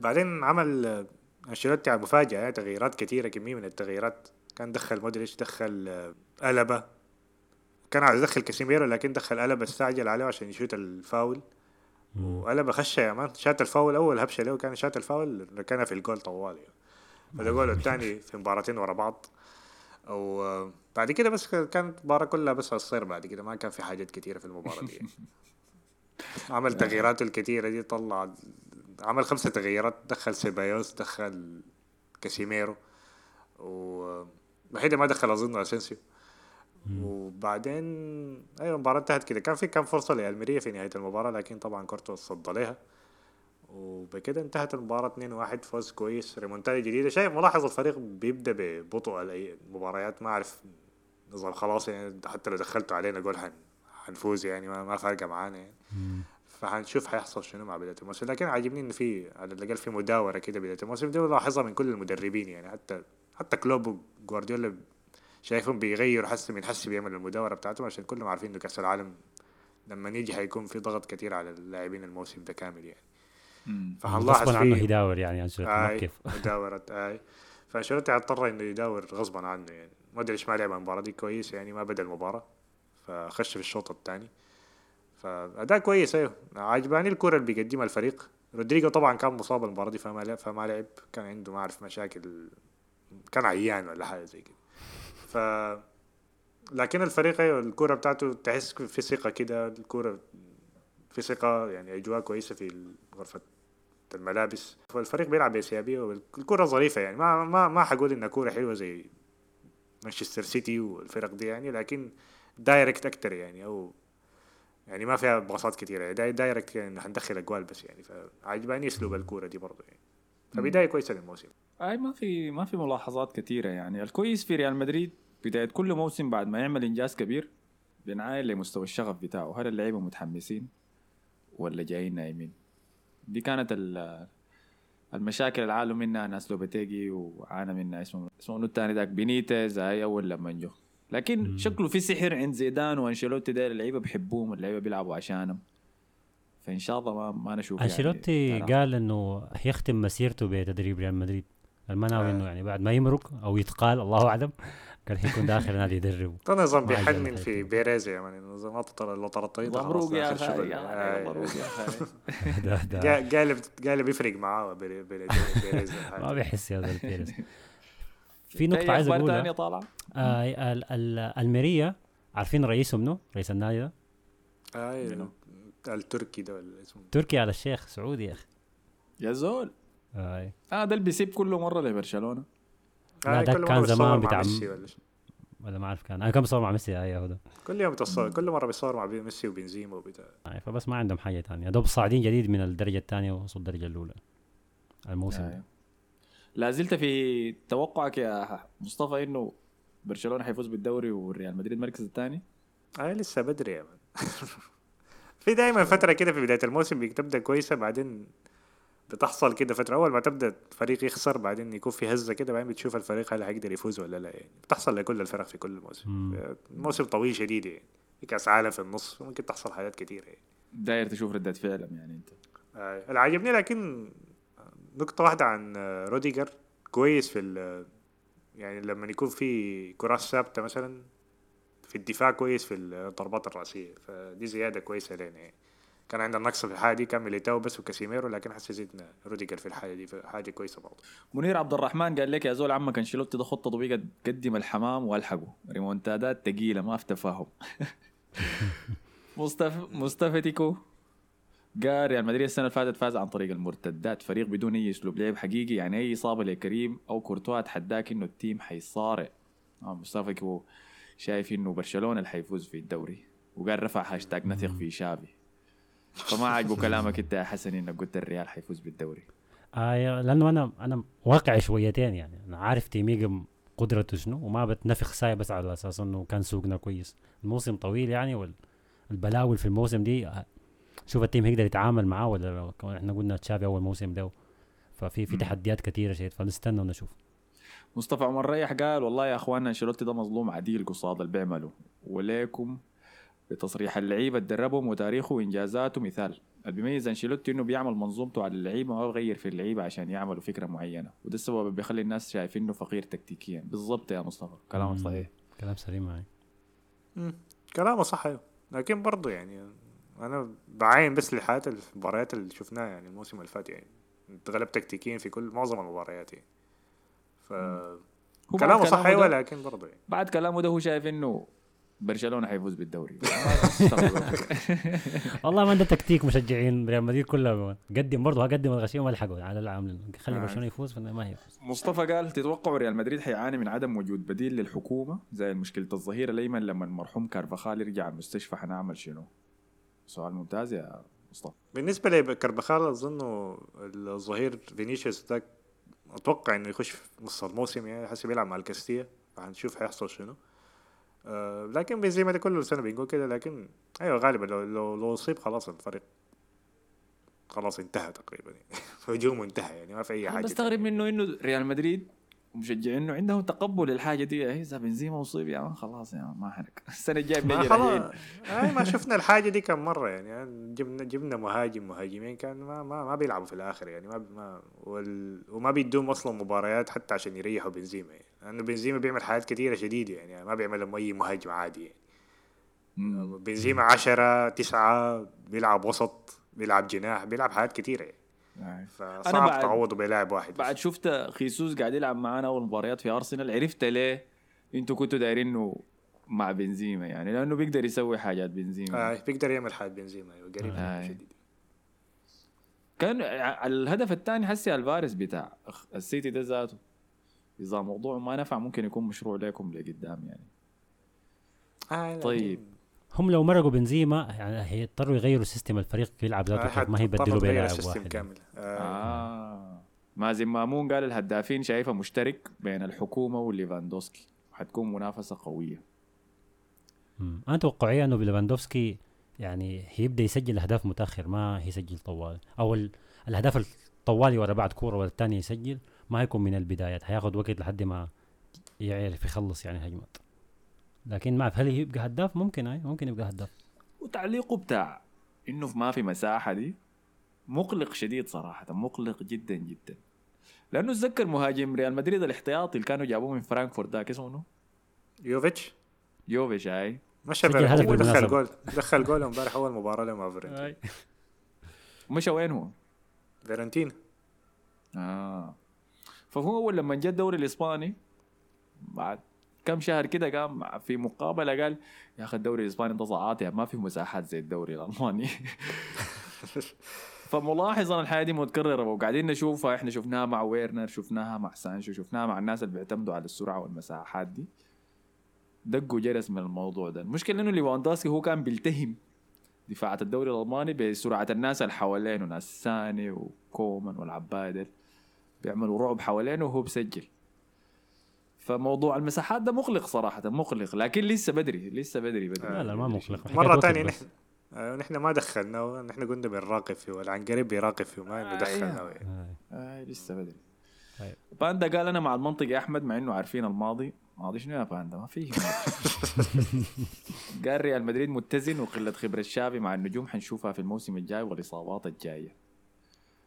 بعدين عمل أنشيلوتي على مفاجأة يعني تغييرات كثيرة كمية من التغييرات. كان دخل مودريتش دخل آه، ألابا كان عايز يدخل كاسيميرو لكن دخل ألابا استعجل عليه عشان يشوت الفاول. وألابا خش يا مان شات الفاول أول هبشة له كان شات الفاول ركنها في الجول طوال يعني. فده جول الثاني في مباراتين ورا بعض. أو آه، بعد كده بس كانت المباراة كلها بس الصير بعد كده ما كان في حاجات كتيرة في المباراة دي. يعني. عمل تغييراته الكتيرة دي طلع عمل خمسة تغييرات دخل سيبايوس دخل كاسيميرو و الوحيد ما دخل أظن أسينسيو. وبعدين أيوه المباراة انتهت كده. كان في كان فرصة لألميريا في نهاية المباراة لكن طبعا كورتو صد عليها. وبكده انتهت المباراة 2-1 فوز كويس ريمونتادا جديدة. شايف ملاحظ الفريق بيبدأ ببطء المباريات ما أعرف نظام خلاص يعني حتى لو دخلتوا علينا جول حن حنفوز يعني ما, ما فارقة معانا يعني. فحنشوف حيحصل شنو مع بداية الموسم. لكن عاجبني انه في على الأقل في مداورة كده بداية الموسم دي بلاحظها من كل المدربين يعني. حتى حتى كلوب وجوارديولا شايفهم بيغيروا حس من حس بيعمل المداورة بتاعتهم عشان كلهم عارفين إنه كأس العالم لما نيجي حيكون في ضغط كتير على اللاعبين الموسم ده كامل يعني. فحنلاحظ غصبا عنه يداور يعني انشيلوتي ما آي كيف. مداورة آي. فأنشيلوتي اضطر إنه يداور غصبا عنه يعني. ما أدري إيش ما لعب المباراة دي كويس يعني ما بدأ المباراة. فخش في الشوط الثاني. فأداء كويس أيوه. عجباني الكرة اللي بيقدمها الفريق. رودريجو طبعا كان مصاب المباراة دي فما لعب فما لعب. كان عنده ما أعرف مشاكل. كان عيان ولا حاجة زي كده. ف لكن الفريق أيوه الكرة بتاعته تحس في ثقة كده. الكرة في ثقة يعني أجواء كويسة في غرفة الملابس. فالفريق بيلعب بإيجابية والكرة ظريفة يعني. ما ما ما حقول إنها كورة حلوة زي مانشستر سيتي والفرق دي يعني لكن direct أكتر يعني أو يعني ما فيها باصات كتيرة. يعني داي direct يعني حندخل أجوال بس يعني فعجباني أسلوب الكورة دي برضه يعني. فبداية كويسة للموسم. أي ما في ما في ملاحظات كثيره يعني. الكويس في ريال مدريد بداية كل موسم بعد ما يعمل إنجاز كبير بينعاين لمستوى الشغف بتاعه. هل اللعيبة متحمسين ولا جايين نايمين؟ دي كانت ال- المشاكل اللي عانوا منها ناس لوبيتيجي وعانى منها اسمه اسمه الثاني ذاك؟ بينيتز هاي أول لما جو لكن شكله في سحر عند زيدان وأنشيلوتي ده اللعيبة بيحبوهم اللعيبة بيلعبوا عشانهم. فإن شاء الله ما, ما نشوف أنشيلوتي يعني قال إنه يختم مسيرته بتدريب ريال مدريد. ما ناوي إنه يعني بعد ما يمرق أو يتقال الله أعلم. قال حيكون داخل نادي يدربه ده نظام بيحنن. في بيريز يعني نظام ما تطلع لو طردت مبروك يا أخي مبروك يا أخي ده ده قالب قالب يفرق معاه بيري- بيري- بيريز ما بيحس يا ذا البيريز في نقطة عايز أقولها. طالعة؟ آه ال- ال- الميريا عارفين رئيسه منو؟ رئيس النادي ده؟ اي التركي ده ولا اسمه؟ تركي على الشيخ سعودي يا أخي. يا زول. آه آه ده اللي بيسيب كل مرة لبرشلونة. لا، ده كان زمان بتاع ميسي ولا. ولا ما أعرف كان. أنا كان بصور مع ميسي آه يا هدى كل يوم بتصور كل مرة بيصور مع ميسي وبنزيما وبتاع آه فبس ما عندهم حاجة تانية. دوب صاعدين جديد من الدرجة الثانية وصلوا الدرجة الأولى. الموسم. آه. ده لا زلت في توقعك يا مصطفى إنه برشلونة حيفوز بالدوري والريال مدريد المركز الثاني؟ اي لسه بدري يا مان. في دائما فترة كده في بداية الموسم بتبدأ كويسة بعدين بتحصل كده فتره اول ما تبدا فريق يخسر بعدين يكون في هزة كده بعدين بتشوف الفريق هل حيقدر يفوز ولا لا يعني. بتحصل لكل الفرق في كل موسم. مم. الموسم طويل شديد يعني. في كأس عالم في النص ممكن تحصل حاجات كتير يعني. داير تشوف ردة فعلهم يعني أنت. آه، اللي عجبني لكن نقطة واحدة عن آه، روديجر. كويس في ال- يعني لما يكون في كرات ثابتة مثلا في الدفاع كويس في الضربات الرأسية. فدي زيادة كويسة لنا يعني. كان عندنا نقص في الحاجة دي كان ميليتاو بس وكاسيميرو لكن حسي زدنا روديجر في الحاجة دي حاجة كويسة برضه. منير عبد الرحمن قال لك يا زول عمك انشيلوتي ده خطة طبيعه قدم الحمام وألحقه. ريمونتادات ثقيله ما في تفاهم. مصطفى مصطفى تيكو. قال ريال مدريد السنة اللي فاتت فاز عن طريق المرتدات. فريق بدون أي أسلوب لعب حقيقي يعني أي إصابة لكريم أو كورتوا اتحداك إنه ال team حيصارع. آه مصطفى تيكو شايف إنه برشلونة اللي حيفوز في الدوري. وقال رفع هاشتاج نثق في شافي. فما عجبه كلامك انت يا حسن انك قلت الريال حيفوز بالدوري. آه لأنه أنا أنا واقعي شويتين يعني. أنا عارف تيمي حجم قدرته شنو وما بتنفخ ساي بس على أساس إنه كان سوقنا كويس. الموسم طويل يعني والبلاوي في الموسم دي آه، شوف ال team هيقدر يتعامل معاه ولا إحنا قلنا تشافي أول موسم ده ففي في. تحديات كثيره شيء فنستنى ونشوف. مصطفى عمر ريح قال والله يا إخواننا أنشيلوتي ده مظلوم عديل قصاد اللي بيعمله وليكم بتصريح اللعيبه تدربهم وتاريخه وإنجازاته. مثال اللي بيميز أنشيلوتي إنه بيعمل منظومته على اللعيبة ما بيغير في اللعيبة عشان يعملوا فكرة معينة. وده السبب اللي بيخلي الناس شايفينه فقير تكتيكيا. بالضبط يا مصطفى. كلامك. صحيح. كلام سليم معي. كلامه صح أيوه. لكن برضه يعني أنا بعاين بس لحالة المباريات اللي شفناها يعني الموسم اللي فات يعني. اتغلب تكتيكيا في كل معظم المباريات يعني. ف كلامه صح أيوه لكن برضه يعني. بعد كلامه ده هو شايف إنه برشلونة حيفوز بالدوري. والله ما ده تكتيك مشجعين ريال مدريد كلها قدم برضه قدم الغشيم ما لحقوا على العامل خلي آه. برشلونة يفوز ما يفوز. مصطفى قال تتوقعوا ريال مدريد حيعاني من عدم وجود بديل للحكومة زي مشكلة الظهير الأيمن لما المرحوم كارفاخال يرجع المستشفى؟ حنعمل شنو؟ سؤال ممتاز يا مصطفى. بالنسبة لكربخال أظن الظهير فينيسيوس ده أتوقع إنه يخش في نص الموسم يعني حسب يلعب مع الكاستيا فهنشوف هيحصل شنو. آه لكن بنزيما ده كل سنه بنقول كده لكن أيوه غالبا لو لو لو أصيب خلاص الفريق خلاص انتهى تقريبا يعني. هجومه انتهى يعني ما في أي حاجة بستغرب. منه إنه ريال مدريد ومشجعينه عندهم تقبل للحاجة دي. إيه، إذا بنزيما أصيب يا man خلاص يا مان ما حنك السنة الجاية ما بيجي خلاص. اي ما شفنا الحاجة دي كم مرة يعني. جبنا جبنا مهاجم مهاجمين كان ما ما, ما بيلعبوا في الآخر يعني. ما ما وال وما بيدوم أصلا مباريات حتى عشان يريحوا بنزيما يعني. لأنه بنزيما بيعمل حاجات كثيره شديدة يعني ما بيعملها أي مهاجم عادي يعني مم. بنزيما عشرة تسعة بيلعب وسط بيلعب جناح بيلعب حاجات كثيرة يعني آه. فصعب بعد- تعوضه بلاعب واحد. بعد شفت خيسوس قاعد يلعب معانا أول مباريات في أرسنال عرفت ليه أنتوا كنتوا دايرين إنه مع بنزيما يعني لأنه بيقدر يسوي حاجات بنزيما آه بيقدر يعمل حاجة بنزيما أيوه قريب آه. منه شديد كان الهدف الثاني حسي الفارس بتاع السيتي ده ذاته إذا موضوع ما نفع ممكن يكون مشروع لكم لقدام يعني آه طيب. لكن- هم لو مرقوا بنزيما يعني هيضطروا يغيروا system الفريق يلعب ذاته آه، ما هيبدلوا بلاعب ال system واحد كامل آه. آه مازن مامون قال الهدافين شايفة مشترك بين الحكومة وليفاندوسكي حتكون منافسة قوية مم. أنا توقعي إنه ليفاندوفسكي يعني هيبدأ يسجل أهداف متأخر ما هيسجل طوال أو ال- الأهداف الطوالي ورا بعد كورة ولا الثاني يسجل ما هيكون من البدايات هياخد وقت لحد ما يعرف يخلص يعني هجمات. لكن ما أعرف هل يبقى هداف؟ ممكن أي ممكن يبقى هداف. وتعليقه بتاع إنه ما في مساحة دي مقلق شديد صراحة مقلق جدا جدا. لأنه اتذكر مهاجم ريال مدريد الاحتياطي اللي كانوا جابوه من فرانكفورت ذاك اسمه منو؟ يوفيتش؟ يوفيتش هاي مش سجل فيران. هدف هو دخل. جول دخل جول امبارح أول مباراة له مع فيورنتينا مشى وين هو؟ فيورنتينا آه. فهو أول لما جاء الدوري الإسباني بعد كم شهر كده قام في مقابلة قال يا أخي الدوري الإسباني ده عاطي ما في مساحات زي الدوري الألماني. فملاحظ أنا الحياة دي متكررة وقاعدين نشوفها إحنا شفناها مع ويرنر شفناها مع سانشو شفناها مع الناس اللي بيعتمدوا على السرعة والمساحات دي. دقوا جرس من الموضوع ده. المشكلة إنه ليفاندوسكي هو كان بيلتهم دفاعات الدوري الألماني بسرعة الناس اللي حوالينه ناس ساني وكومان والعباد. بيعملوا رعب حوالينه وهو بسجل. فموضوع المساحات ده مقلق صراحة مقلق. لكن لسه بدري لسه بدري بدري. لا لا ما مقلق. تانية وقت نحن. آه، نحن ما دخلناه نحن قلنا بنراقب فيه والعنقريب بيراقب فيه ما دخلناه يعني. آه. آه. لسه بدري. طيب. باندا قال أنا مع المنطق يا أحمد مع إنه عارفين الماضي. ماضي شنو يا باندا؟ ما فيه قال ريال مدريد متزن وقلة خبرة شافي مع النجوم حنشوفها في الموسم الجاي والإصابات الجاية.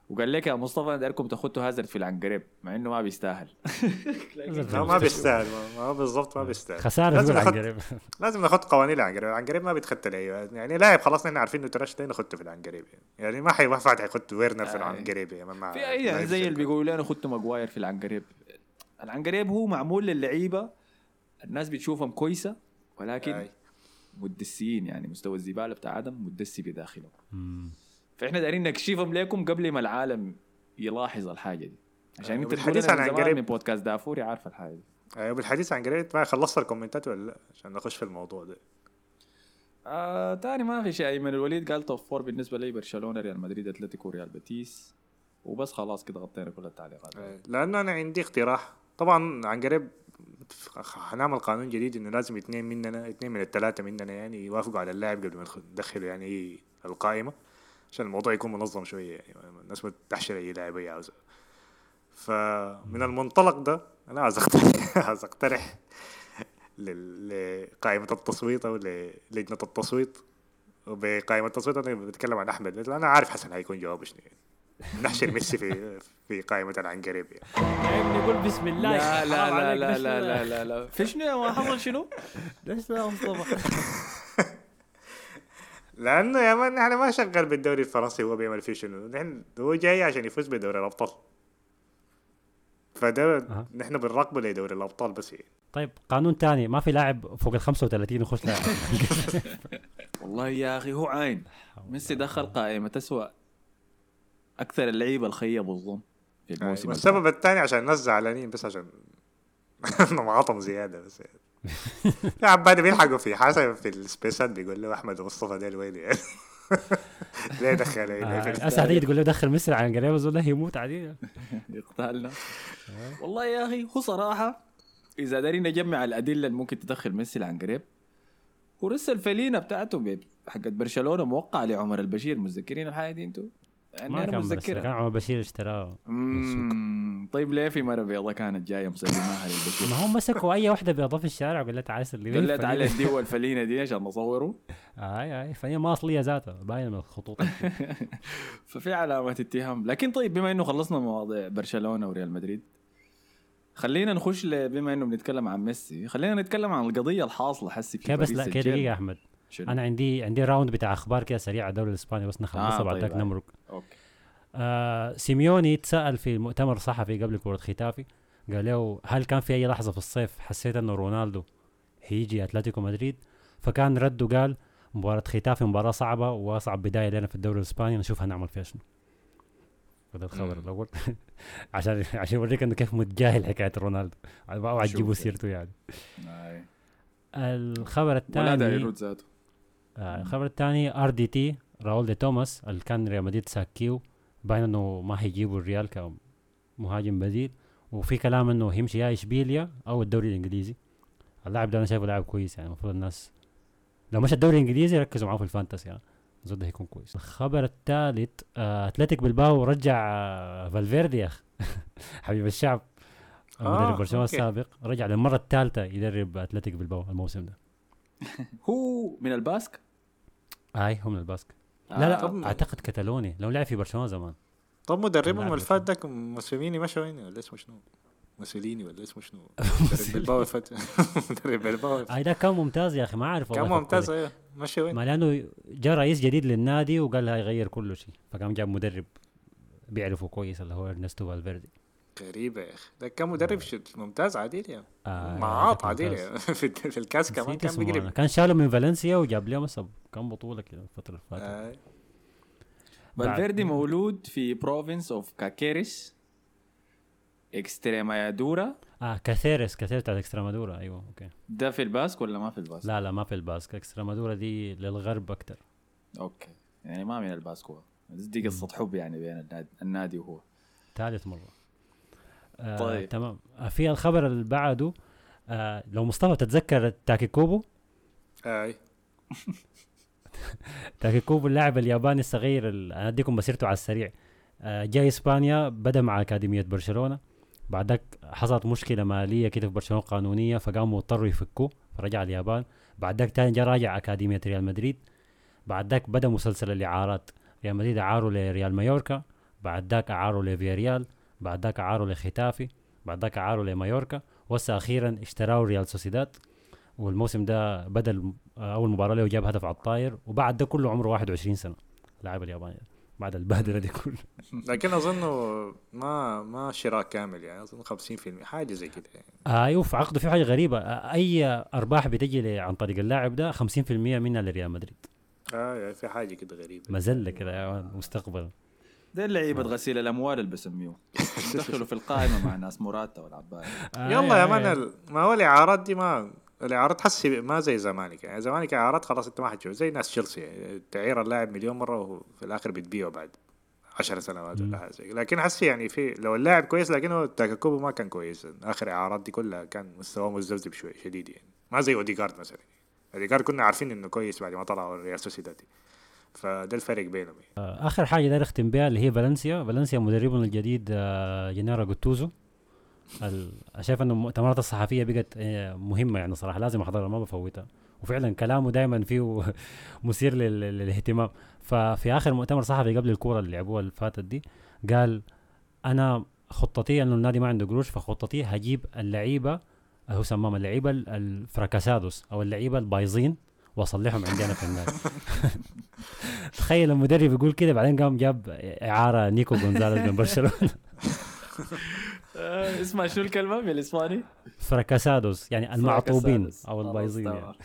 وقال لك يا مصطفى أنا دايركم تاخدوا هازارد في العنقريب مع إنه ما بيستاهل. لا ما بيستاهل ما- ما بالضبط ما بيستاهل. خسارة لازم في ناخد العنقريب. لازم ناخد قوانين العنقريب. العنقريب ما بيتخطى لعيبه يعني لاعب خلاص نحن عارفين إنه ترش ده في العنقريب. يعني, ما حي ما ويرنر في آه. العنقريب يعني ما في أي زي اللي بيقولوا لي أنا خدت ماجواير في العنقريب. العنقريب هو معمول للعيبة الناس بتشوفهم كويسة ولكن. مدسيين يعني مستوى الزبالة بتاع آدم مدسي بداخله. فإحنا دايرين نكشفهم لكم قبل ما العالم يلاحظ الحاجة دي. عشان أيوة، انت بالحديث تقول عن عنقريب. من بودكاست دافوري عارف الحاجة دي. أيوه بالحديث عن عنقريب ما خلصت ال comments ولا لا؟ عشان نخش في الموضوع ده. آه تاني ما في شيء. ايمن الوليد قال top four بالنسبة لي برشلونة ريال مدريد أتلتيكو ريال بيتيس. وبس خلاص كده غطينا كل التعليقات. آه، لأنه أنا عندي اقتراح. طبعا عن قريب حنعمل قانون جديد إنه لازم اثنين مننا اثنين من الثلاثه مننا يعني يوافقوا على اللاعب قبل ما ندخل- ندخله يعني القائمة. عشان الموضوع يكون منظم شوية يعني الناس ما تحشر اي لاعب هي عاوزة. فمن المنطلق ده أنا عايز اقترح عايز أقترح لل- لقائمة التصويت أو للجنه التصويت. وبقائمة التصويت أنا بتكلم عن أحمد لأن أنا عارف حسن هيكون جوابه شنو يعني. نحشر ميسي في في قائمة العنقريب يعني. يا ابني قول بسم الله. لا لا لا لا لا لا لا لا. في شنو حصل شنو؟ ليش لا مصطفى؟ لأنه يا مان نحن ما شغال بالدوري الفرنسي هو بيعمل فيه شنو نحن هو جاي عشان يفوز بدوري الأبطال فده أها. نحن بنراقبه لدوري الأبطال بس يعني. طيب قانون تاني ما في لاعب فوق ال 35 يخش لاعب والله يا أخي هو عين ميسي دخل قائمة اسوء أكثر اللعيبة الخيبوا الظن في الموسم والسبب الثاني عشان الناس زعلانين بس عشان نمعطهم زيادة بس يعني. يا عبادي بيلحقوا في حسن في السبيسات بيقول له أحمد ومصطفى ديل وين يعني ليه دخل هنا في هسه هتيجي تقول له دخل مصر على قريب ده يموت عادي. يقتلنا. والله يا أخي هو صراحة إذا دارين نجمع الأدلة اللي ممكن تدخل ميسي عن قريب هو لسه الفلينه بتاعته حقت برشلونة موقع لعمر البشير متذكرين الحاجة دي أنتوا؟ يعني ما أنا كان بس كان متذكرها عمر بشير اشتراه. طيب ليه في مرة بيضاء كانت جاية مسلماها للبشير ما هم مسكوا أي واحدة بيضاف في الشارع وقال لها تعال سلمي قال لها الفلينة. تعالى اديه الفلينة دي عشان نصوره. آي آي فهي ما أصلية ذاتها باينة من الخطوط. ففي علامات اتهام. لكن طيب بما إنه خلصنا مواضيع برشلونة وريال مدريد خلينا نخش بما إنه بنتكلم عن ميسي خلينا نتكلم عن القضية الحاصلة حسي في بس لا كده. دقيقة أحمد؟ شنو؟ أنا عندي عندي round بتاع أخبار كده سريعه على الدوري الإسباني بس نخلصها آه، بعد طيب، ذاك. نمرق okay آه سيميوني تسأل في مؤتمر صحفي قبل كورة ختافي قال له هل كان في أي لحظة في الصيف حسيت أنه رونالدو هيجي أتلتيكو مدريد فكان رده قال مباراة ختافي مباراة صعبة وأصعب بداية لنا في الدوري الإسباني نشوف هنعمل فيها شنو هذا الخبر. الأول عشان عشان يوريك إنه كيف متجاهل حكاية رونالدو اوعى تجيبوا. سيرته يعني. الخبر ولا داعي الثاني يرد ذاته آه، الخبر الثاني RDT راول دي توماس اللي كان ريال مدريد ساكيهو باين إنه ما هيجيبوا الريال كمهاجم بديل. وفي كلام إنه هيمشي يا إشبيليا أو الدوري الإنجليزي. اللاعب ده أنا شايفه لاعب كويس يعني المفروض الناس لو مش الدوري الإنجليزي يركزوا معاه في ال fantasy يعني. ده هيكون كويس. الخبر الثالث آه أتلتيك بلباو رجع آه فالفيردي يا حبيب الشعب آه، مدرب برشلونة okay. السابق رجع للمرة الثالثة يدرب أتلتيك بلباو الموسم ده. هو من الباسك؟ هاي هم الباسك آه. لا لا طب- أعتقد كتالوني لو لعب في برشلونة زمان طب مدربهم اللي فات ده مارسيلينو مشى وين ولا اسمه شنو؟ مارسيلينو ولا اسمه شنو؟ مدرب بلباو فات مدرب بلباو اي ده كان ممتاز يا أخي ما اعرف كان ممتاز. أيوه مشى وين؟ ما لأنه جاء رئيس جديد للنادي وقال هيغير كل شيء فقام جاب مدرب بيعرفه كويس اللي هو إرنستو فالفيردي غريبة يا أخي. ده كان مدرب شد- ممتاز عديل يا آه معاك عديل ممتاز. يا في, في الكاس كمان كان بيقلب. كان شاله من فالنسيا وجاب لهم كم بطولة كده الفترة اللي فاتت. آه. فالفيردي مولود في province of كاكيريس اكستريمادورا آه كاثيرس كاثيرس بتاعت اكسترامادورا أيوه أوكي. ده في الباسك ولا ما في الباسك؟ لا لا ما في الباسك. اكسترامادورا دي للغرب أكتر. okay. يعني ما من الباسك هو. بس دي قصة حب يعني بين النادي, النادي وهو. ثالث مرة. آه طيب. تمام. آه في الخبر اللي بعده آه لو مصطفى تتذكر تاكيكوبو؟ أي. تاكيكوبو اللاعب الياباني الصغير ال- أنا أديكم مسيرته على السريع. آه جاي إسبانيا بدأ مع أكاديمية برشلونة. بعدك حصلت مشكلة مالية كده في برشلونة قانونية فقاموا اضطروا يفكوه فرجع اليابان. بعدك تاني جا راجع أكاديمية ريال مدريد. بعدك بدأ مسلسل الإعارات. ريال مدريد اعاروا لريال مايوركا. بعد ذاك اعاروا لفياريال. بعد ذاك اعاروا لختافي بعد ذاك اعاروا لمايوركا وهسه أخيرا اشتراه ريال سوسيداد. والموسم ده بدا الم- أول مباراة له جاب هدف على الطاير وبعد ده كله عمره 21 سنة. لاعب الياباني بعد البهدلة دي كلها. لكن اظنه ما ما شراء كامل يعني أظن 50% حاجة زي كده يعني. أيوه في عقده في حاجة غريبة. آه، أي أرباح بتجي عن طريق اللاعب ده 50% منها لريال مدريد. آه يعني في حاجة كده غريبة. مزله كده يا man، مستقبل. ده اللعيبة غسيل الأموال اللي بسميهم. دخلوا في القائمة مع ناس موراتا والعباية. آه، يلا يا man ما هو الإعارات دي ما الإعارات حسي ما زي زمانك. يعني زمانك إعارات خلاص أنت ما حتشوف. زي ناس تشيلسي يعني تعير اللاعب مليون مرة وفي الآخر بتبيعه بعد 10 سنوات ولا حاجة لكن حسي يعني في لو اللاعب كويس لكنه تاكي كوبو ما كان كويس. آخر اعارات دي كلها كان مستواه مذبذب شوي شديد يعني. ما زي أوديجارد مثلا. أوديجارد كنا عارفين إنه كويس بعد ما طلع ريال سوسيداد. فده الفرق بينهم يعني. آه، آخر حاجة داير أختم بها اللي هي فالنسيا. فالنسيا مدربهم الجديد آه، جينارو جاتوزو. شايف إنه المؤتمرات الصحفية بقت آه، مهمة يعني صراحة لازم أحضرها ما بفوتها. وفعلا كلامه دائما فيه مثير لل- للاهتمام. ففي آخر مؤتمر صحفي قبل الكورة اللي لعبوها اللي فاتت دي قال أنا خطتي إنه النادي ما عنده قروش فخطتي هجيب اللعيبة هو سماهم اللعيبة ال- الفراكاسادوس أو اللعيبة البايظين. وأصلحهم عندي أنا في النادي تخيل المدرب يقول كده بعدين قام جاب إعارة نيكو جونزاليز من برشلونة آه، اسمع شو الكلمة بالاسباني؟ فراكاسادوس يعني المعطوبين. أو البايظين. يعني.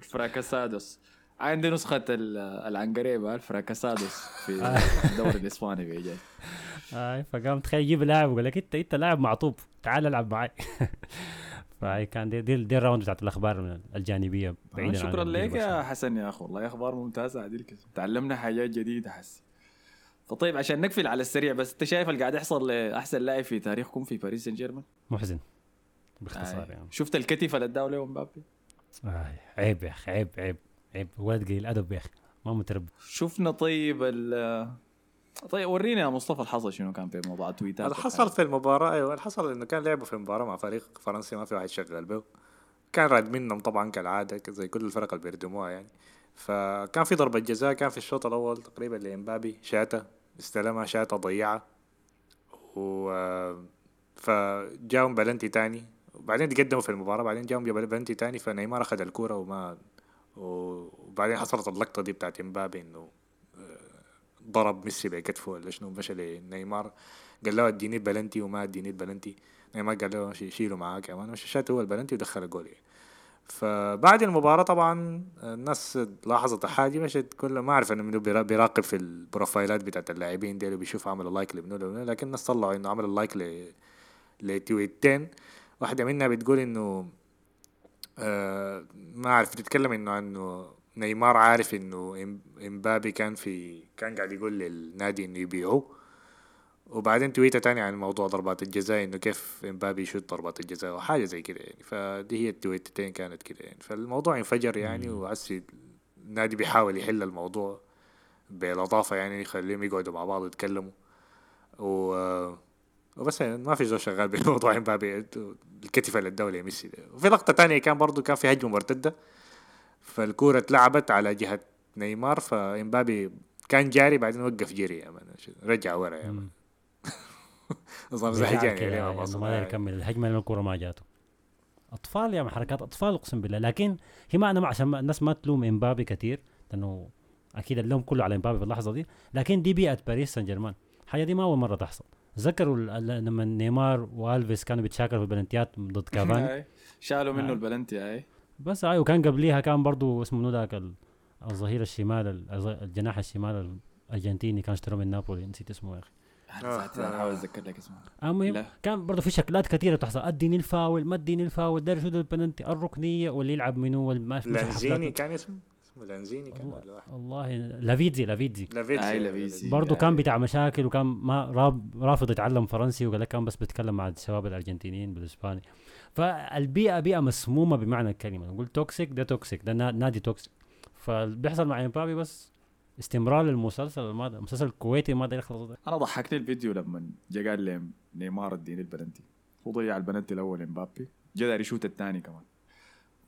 فراكاسادوس عندي نسخة ال- العنقريبة الفراكاسادوس في الدوري الإسباني بيجي آه فقام تخيل يجيب لاعب ويقول لك انت إنت لاعب معطوب تعال العب معي فهي كان دي, دي, دي ال round بتاعت الأخبار الجانبية بعيدا عن شكرا لك يا. حسن يا اخو والله أخبار ممتازة عديل تعلمنا حاجات جديدة حسي فطيب عشان نقفل على السريع بس أنت شايف اللي قاعد يحصل لأحسن لاعب في تاريخكم في باريس سان جيرمان محزن باختصار آه. يعني شفت الكتف اللي اداه له مبابي آه. عيب يا أخي عيب عيب عيب ولد قليل أدب يا أخي ما متربي شفنا طيب ال طيب ورينا يا مصطفى الحصل شنو كان في موضوع تويتات اللي حصل في المباراة أيوه اللي حصل إنه كان لعبوا في مباراة مع فريق فرنسي ما في واحد شغال به. كان راد منهم طبعا كالعادة زي كل الفرق اللي بيردموها يعني. فكان في ضربة جزاء كان في الشوط الأول تقريبا لإمبابي شاتا استلمها شاتا ضيعها. و فجاهم بلنتي تاني. وبعدين تقدموا في المباراة بعدين جاهم بلنتي تاني فنيمار أخذ الكورة وما وبعدين حصلت اللقطة دي بتاعت إمبابي إنه ضرب ميسي بكتفه ولا شنو مشى لنيمار قال له اديني بلنتي وما اديني البلنتي. نيمار قال له شي- شيله معاك يا man. مش شات هو البلنتي ودخل الجول. يعني. فبعد المباراة طبعا الناس لاحظت حاجة مشت كل ما أعرف إنه منو بيرا- بيراقب في البروفايلات بتاعت اللاعبين دي وبيشوف عمل like لمنو لكن الناس طلعوا إنه عمل لايك ل لتويتين. واحدة منها بتقول إنه آه ما أعرف بتتكلم إنه إنه نيمار عارف إنه إم- إمبابي كان في كان قاعد يقول للنادي إنه يبيعوه وبعدين تويتة تاني عن موضوع ضربات الجزاء إنه كيف إمبابي يشوت ضربات الجزاء وحاجة زي كده يعني. فدي هي التويتتين كانت كده يعني. فالموضوع انفجر يعني وهسي النادي بيحاول يحل الموضوع بلطافة يعني يخليهم يقعدوا مع بعض يتكلموا و وبس يعني ما في زول شغال بالموضوع إمبابي. الكتف اللي اداه لميسي ده. وفي لقطة تانية كان برضو كان في هجمة مرتدة. فالكورة اتلعبت على جهة نيمار فإمبابي كان جاري بعدين وقف جري يا man رجع ورا يا man بيزعل زهجان يعني ما داير يكمل. الهجمة لأن الكورة ما جاته. أطفال يا حركات أطفال أقسم بالله. لكن هي ما أنا ما عشان ما- الناس ما تلوم إمبابي كثير لأنه أكيد اللوم كله على إمبابي في اللحظة دي. لكن دي بيئة باريس سان جيرمان الحاجة دي ما أول مرة تحصل. ال- لما نيمار وألفيس كانوا بيتشاكلوا في البلنتيات ضد كافاني. شالوا منه. البلنتي هاي. بس أيوه كان قبليها كان برضو اسمه منو ذاك ال- الظهير الشمال الجناح الشمال الأرجنتيني كان اشتروه من نابولي نسيت اسمه يا أخي. احاول أتذكر لك اسمه. المهم لا. كان برضه في شكلات كثيرة بتحصل. أديني الفاول ما أديني الفاول داير شو البنالتي الركنية واللي يلعب منو ما في كان اسمه؟ لانزيني كان ولا واحد والله لافيتزي لافيتزي. لافيتسي هاي لافيتسي. برضه يا كان. بتاع مشاكل وكان ما راب رافض يتعلم فرنسي وقال لك كان بس بيتكلم مع الشباب الأرجنتينيين بالإسباني. فالبيئه بيئة مسمومة بمعنى الكلمة. نقول toxic ده toxic ده نا- نادي toxic فبيحصل مع إمبابي بس استمرار للمسلسل ما المسلسل الكويتي ما داير يخلص ده. أنا ضحكني الفيديو لما جا قال لي نيمار اديني البلنتي. وضيع البلنتي الأول إمبابي جا داير يشوت الثاني كمان.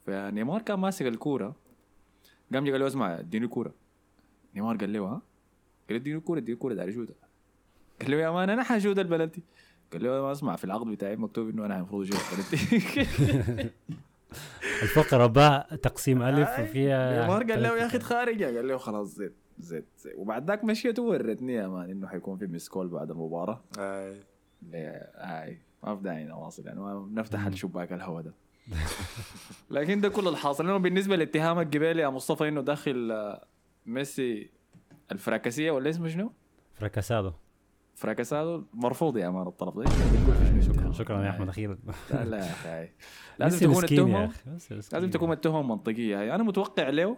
فنيمار كان ماسك الكورة قام جا قال له اسمع اديني الكورة. نيمار قال له ها؟ قال له اديني الكورة اديني الكورة داير يشوتها قال له يا man أنا حشوت البلنتي. قال له ما اسمع في العقد بتاعي مكتوب إنه أنا المفروض اشوت البلنتي. الفقرة باء تقسيم ألف وفيها نيمار قال له يا أخي تخارج قال له خلاص زيت زيت, زيت. وبعد ذاك مشيت وورتني يا man إنه حيكون في missed call بعد المباراة. ليه- هاي ما في داعي نواصل يعني ما نفتح الشباك الهواء ده. لكن ده كل الحاصل لأنه بالنسبة لاتهامك قبالي يا مصطفى إنه داخل آه، ميسي الفراكسيه ولا اسمه شنو؟ fracasado fracasado مرفوض يا man الطلب ده. شنو شكرا. شكرا يا أحمد أخيرا. لا يا أخي. لازم تكون التهمه. لازم تكون التهمة منطقيه هاي. أنا متوقع له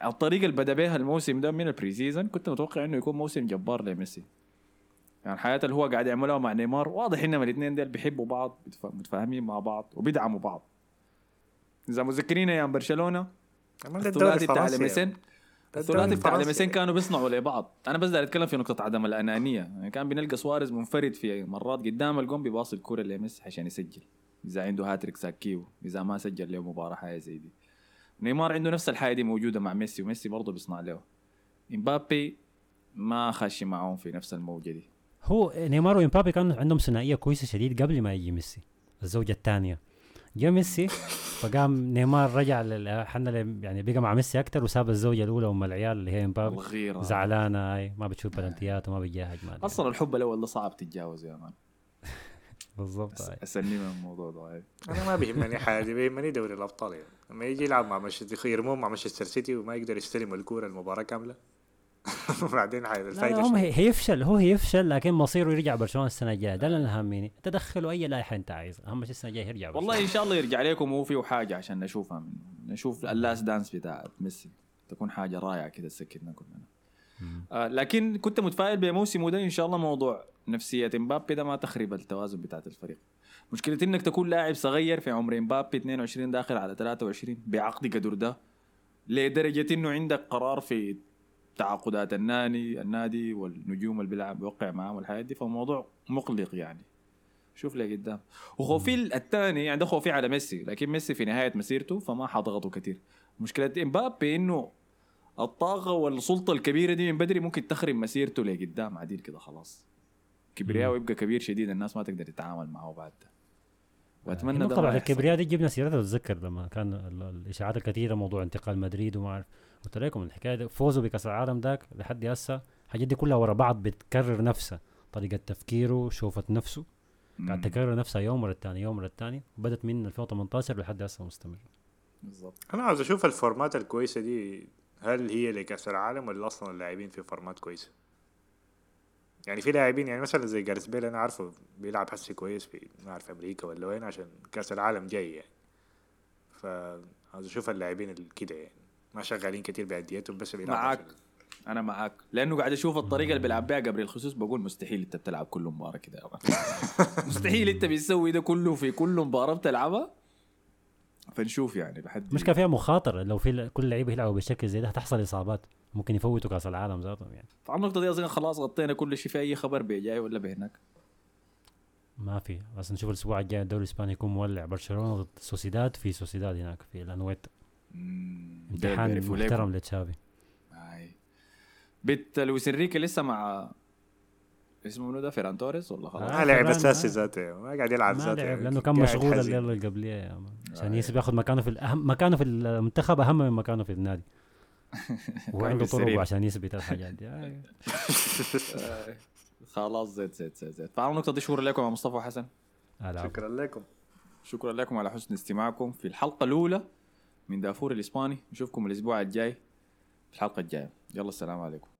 على الطريقة اللي بدأ بها الموسم ده من ال pre-season كنت متوقع إنه يكون موسم جبار لميسي. يعني الحياة اللي هو قاعد يعملها مع نيمار واضح إنهم الاثنين دول بيحبوا بعض متفاهمين مع بعض وبيدعموا بعض. إذا مذكرين أيام برشلونة الثلاثي بتاع ده الثلاثي بتاع. ال MSN كانوا بيصنعوا لبعض. أنا بس داير أتكلم في نقطة عدم الأنانية. يعني كان بنلقى سواريز منفرد في مرات قدام الجون بيباصي الكوره لميسي عشان يسجل. إذا عنده هاتريك ساكيو إذا ما سجل له مباراة حاجة زي دي. نيمار عنده نفس الحاجة دي موجودة مع ميسي وميسي برضه بيصنع له. إمبابي ما خش معهم في نفس الموجة دي. هو نيمار وإمبابي كانوا عندهم ثنائية كويسة شديد قبل ما يجي ميسي الزوجة الثانية. جا ميسي فقام نيمار رجع لل- حنا يعني بقى مع ميسي أكثر وساب الزوجة الأولى ام العيال اللي هي الغيرة زعلانة هاي ما بتشوف بلنتيات وما بتجاهد. أصلا الحب الأول ده صعب تتجاوز يا man بالضبط. اسلني من الموضوع ده هاي. أنا ما بيهمني حاجة بيهمني دوري الأبطال يعني لما يجي يلعب مع مانشستر يرموه مع مانشستر سيتي وما يقدر يستلم الكورة المباراة كاملة وبعدين الفايدة هم هيفشل هو هيفشل لكن مصيره يرجع برشلونة السنة الجاية. ده اللي هاميني تدخلوا أي لائحه انت عايز أهم شيء السنة الجاية يرجع برشلونة. والله إن شاء الله يرجع لكم وهو فيه حاجة عشان نشوفها منه نشوف اللاست دانس بتاعت ميسي. تكون حاجة رائعة كده تسكتنا كلنا آه لكن كنت متفائل بموسمه ده إن شاء الله موضوع نفسية امبابي ده ما تخرب التوازن بتاعت الفريق. مشكلة إنك تكون لاعب صغير في عمر امبابي 22 داخل على 23 بعقد قدر ده. لدرجة إنه عندك قرار في تعاقدات النادي النادي والنجوم اللي بيلعب بيوقع معاهم والحاجات دي فالموضوع مقلق يعني. شوف لي قدام. وخوفي الثاني يعني ده خوفي على ميسي لكن ميسي في نهاية مسيرته فما حضغطه كثير مشكلة إمبابي إنه الطاقة والسلطة الكبيرة دي من بدري ممكن تخرب مسيرته لقدام عديل كده خلاص. كبرياء ويبقى كبير شديد الناس ما تقدر تتعامل معه بعد ده. واتمنى النقطة ده يحصل. الكبرياء دي جبنا سيرتها تتذكر لما كان ال- الإشاعات الكثيرة موضوع انتقال مدريد وما أعرف. قلت لكم الحكاية دي فوزه بكأس العالم ذاك لحد هسه. الحاجات دي كلها ورا بعض بتكرر نفسها. طريقة تفكيره شوفة نفسه. قاعد. تكرر نفسها يوم ورا الثاني يوم ورا الثاني بدت من 2018 لحد هسه مستمر بالضبط. أنا عاوز أشوف الفورمات الكويسة دي هل هي لكأس العالم ولا أصلا اللاعبين في فورمات كويسة؟ يعني في لاعبين يعني مثلا زي جاريث بيل أنا عارفه بيلعب حسي كويس في ما اعرف أمريكا ولا وين عشان كأس العالم جاي يعني. فعاوز أشوف اللاعبين اللي كده يعني. ما شغالين كتير بأنديتهم بس بيلعبوا معاك. عشان- أنا معاك. لأنه قاعد أشوف الطريقة اللي بيلعب بها جبريل خصوص بقول مستحيل أنت بتلعب كل مباراة كده. مستحيل أنت بتسوي ده كله في كل مباراة بتلعبها. فنشوف يعني لحد مش كان فيها مخاطره لو في كل لعيبه يلعبوا بشكل زي ده هتحصل إصابات. ممكن يفوتوا كأس العالم ذاتهم يعني. طبعا النقطة دي أظن خلاص غطينا كل شيء. في أي خبر بجاي ولا بهناك ما في. بس نشوف الأسبوع الجاي الدوري الإسباني يكون مولع. برشلونة ضد سوسيداد. في سوسيداد هناك في الأنويت. امتحان محترم لتشافي بيت لويس إنريكي لسه مع اسمه منو ده فيران توريس ولا خلاص؟ آه. ما لعب أساسي ذاته ما قاعد يلعب ما ذاته لعب لأنه كان مشغول. الليلة اللي قبليه. عشان. يسب ياخذ مكانه في الاهم مكانه في المنتخب أهم من مكانه في النادي وعنده. طرق عشان يثبت الحاجات دي آه. خلاص زيت زيت زيت زيت فعلى النقطه دي شكرا لكم يا مصطفى وحسن. شكرا لكم شكرا لكم على حسن استماعكم في الحلقة الأولى من دافور الإسباني نشوفكم الأسبوع الجاي في الحلقة الجاية. يلا السلام عليكم.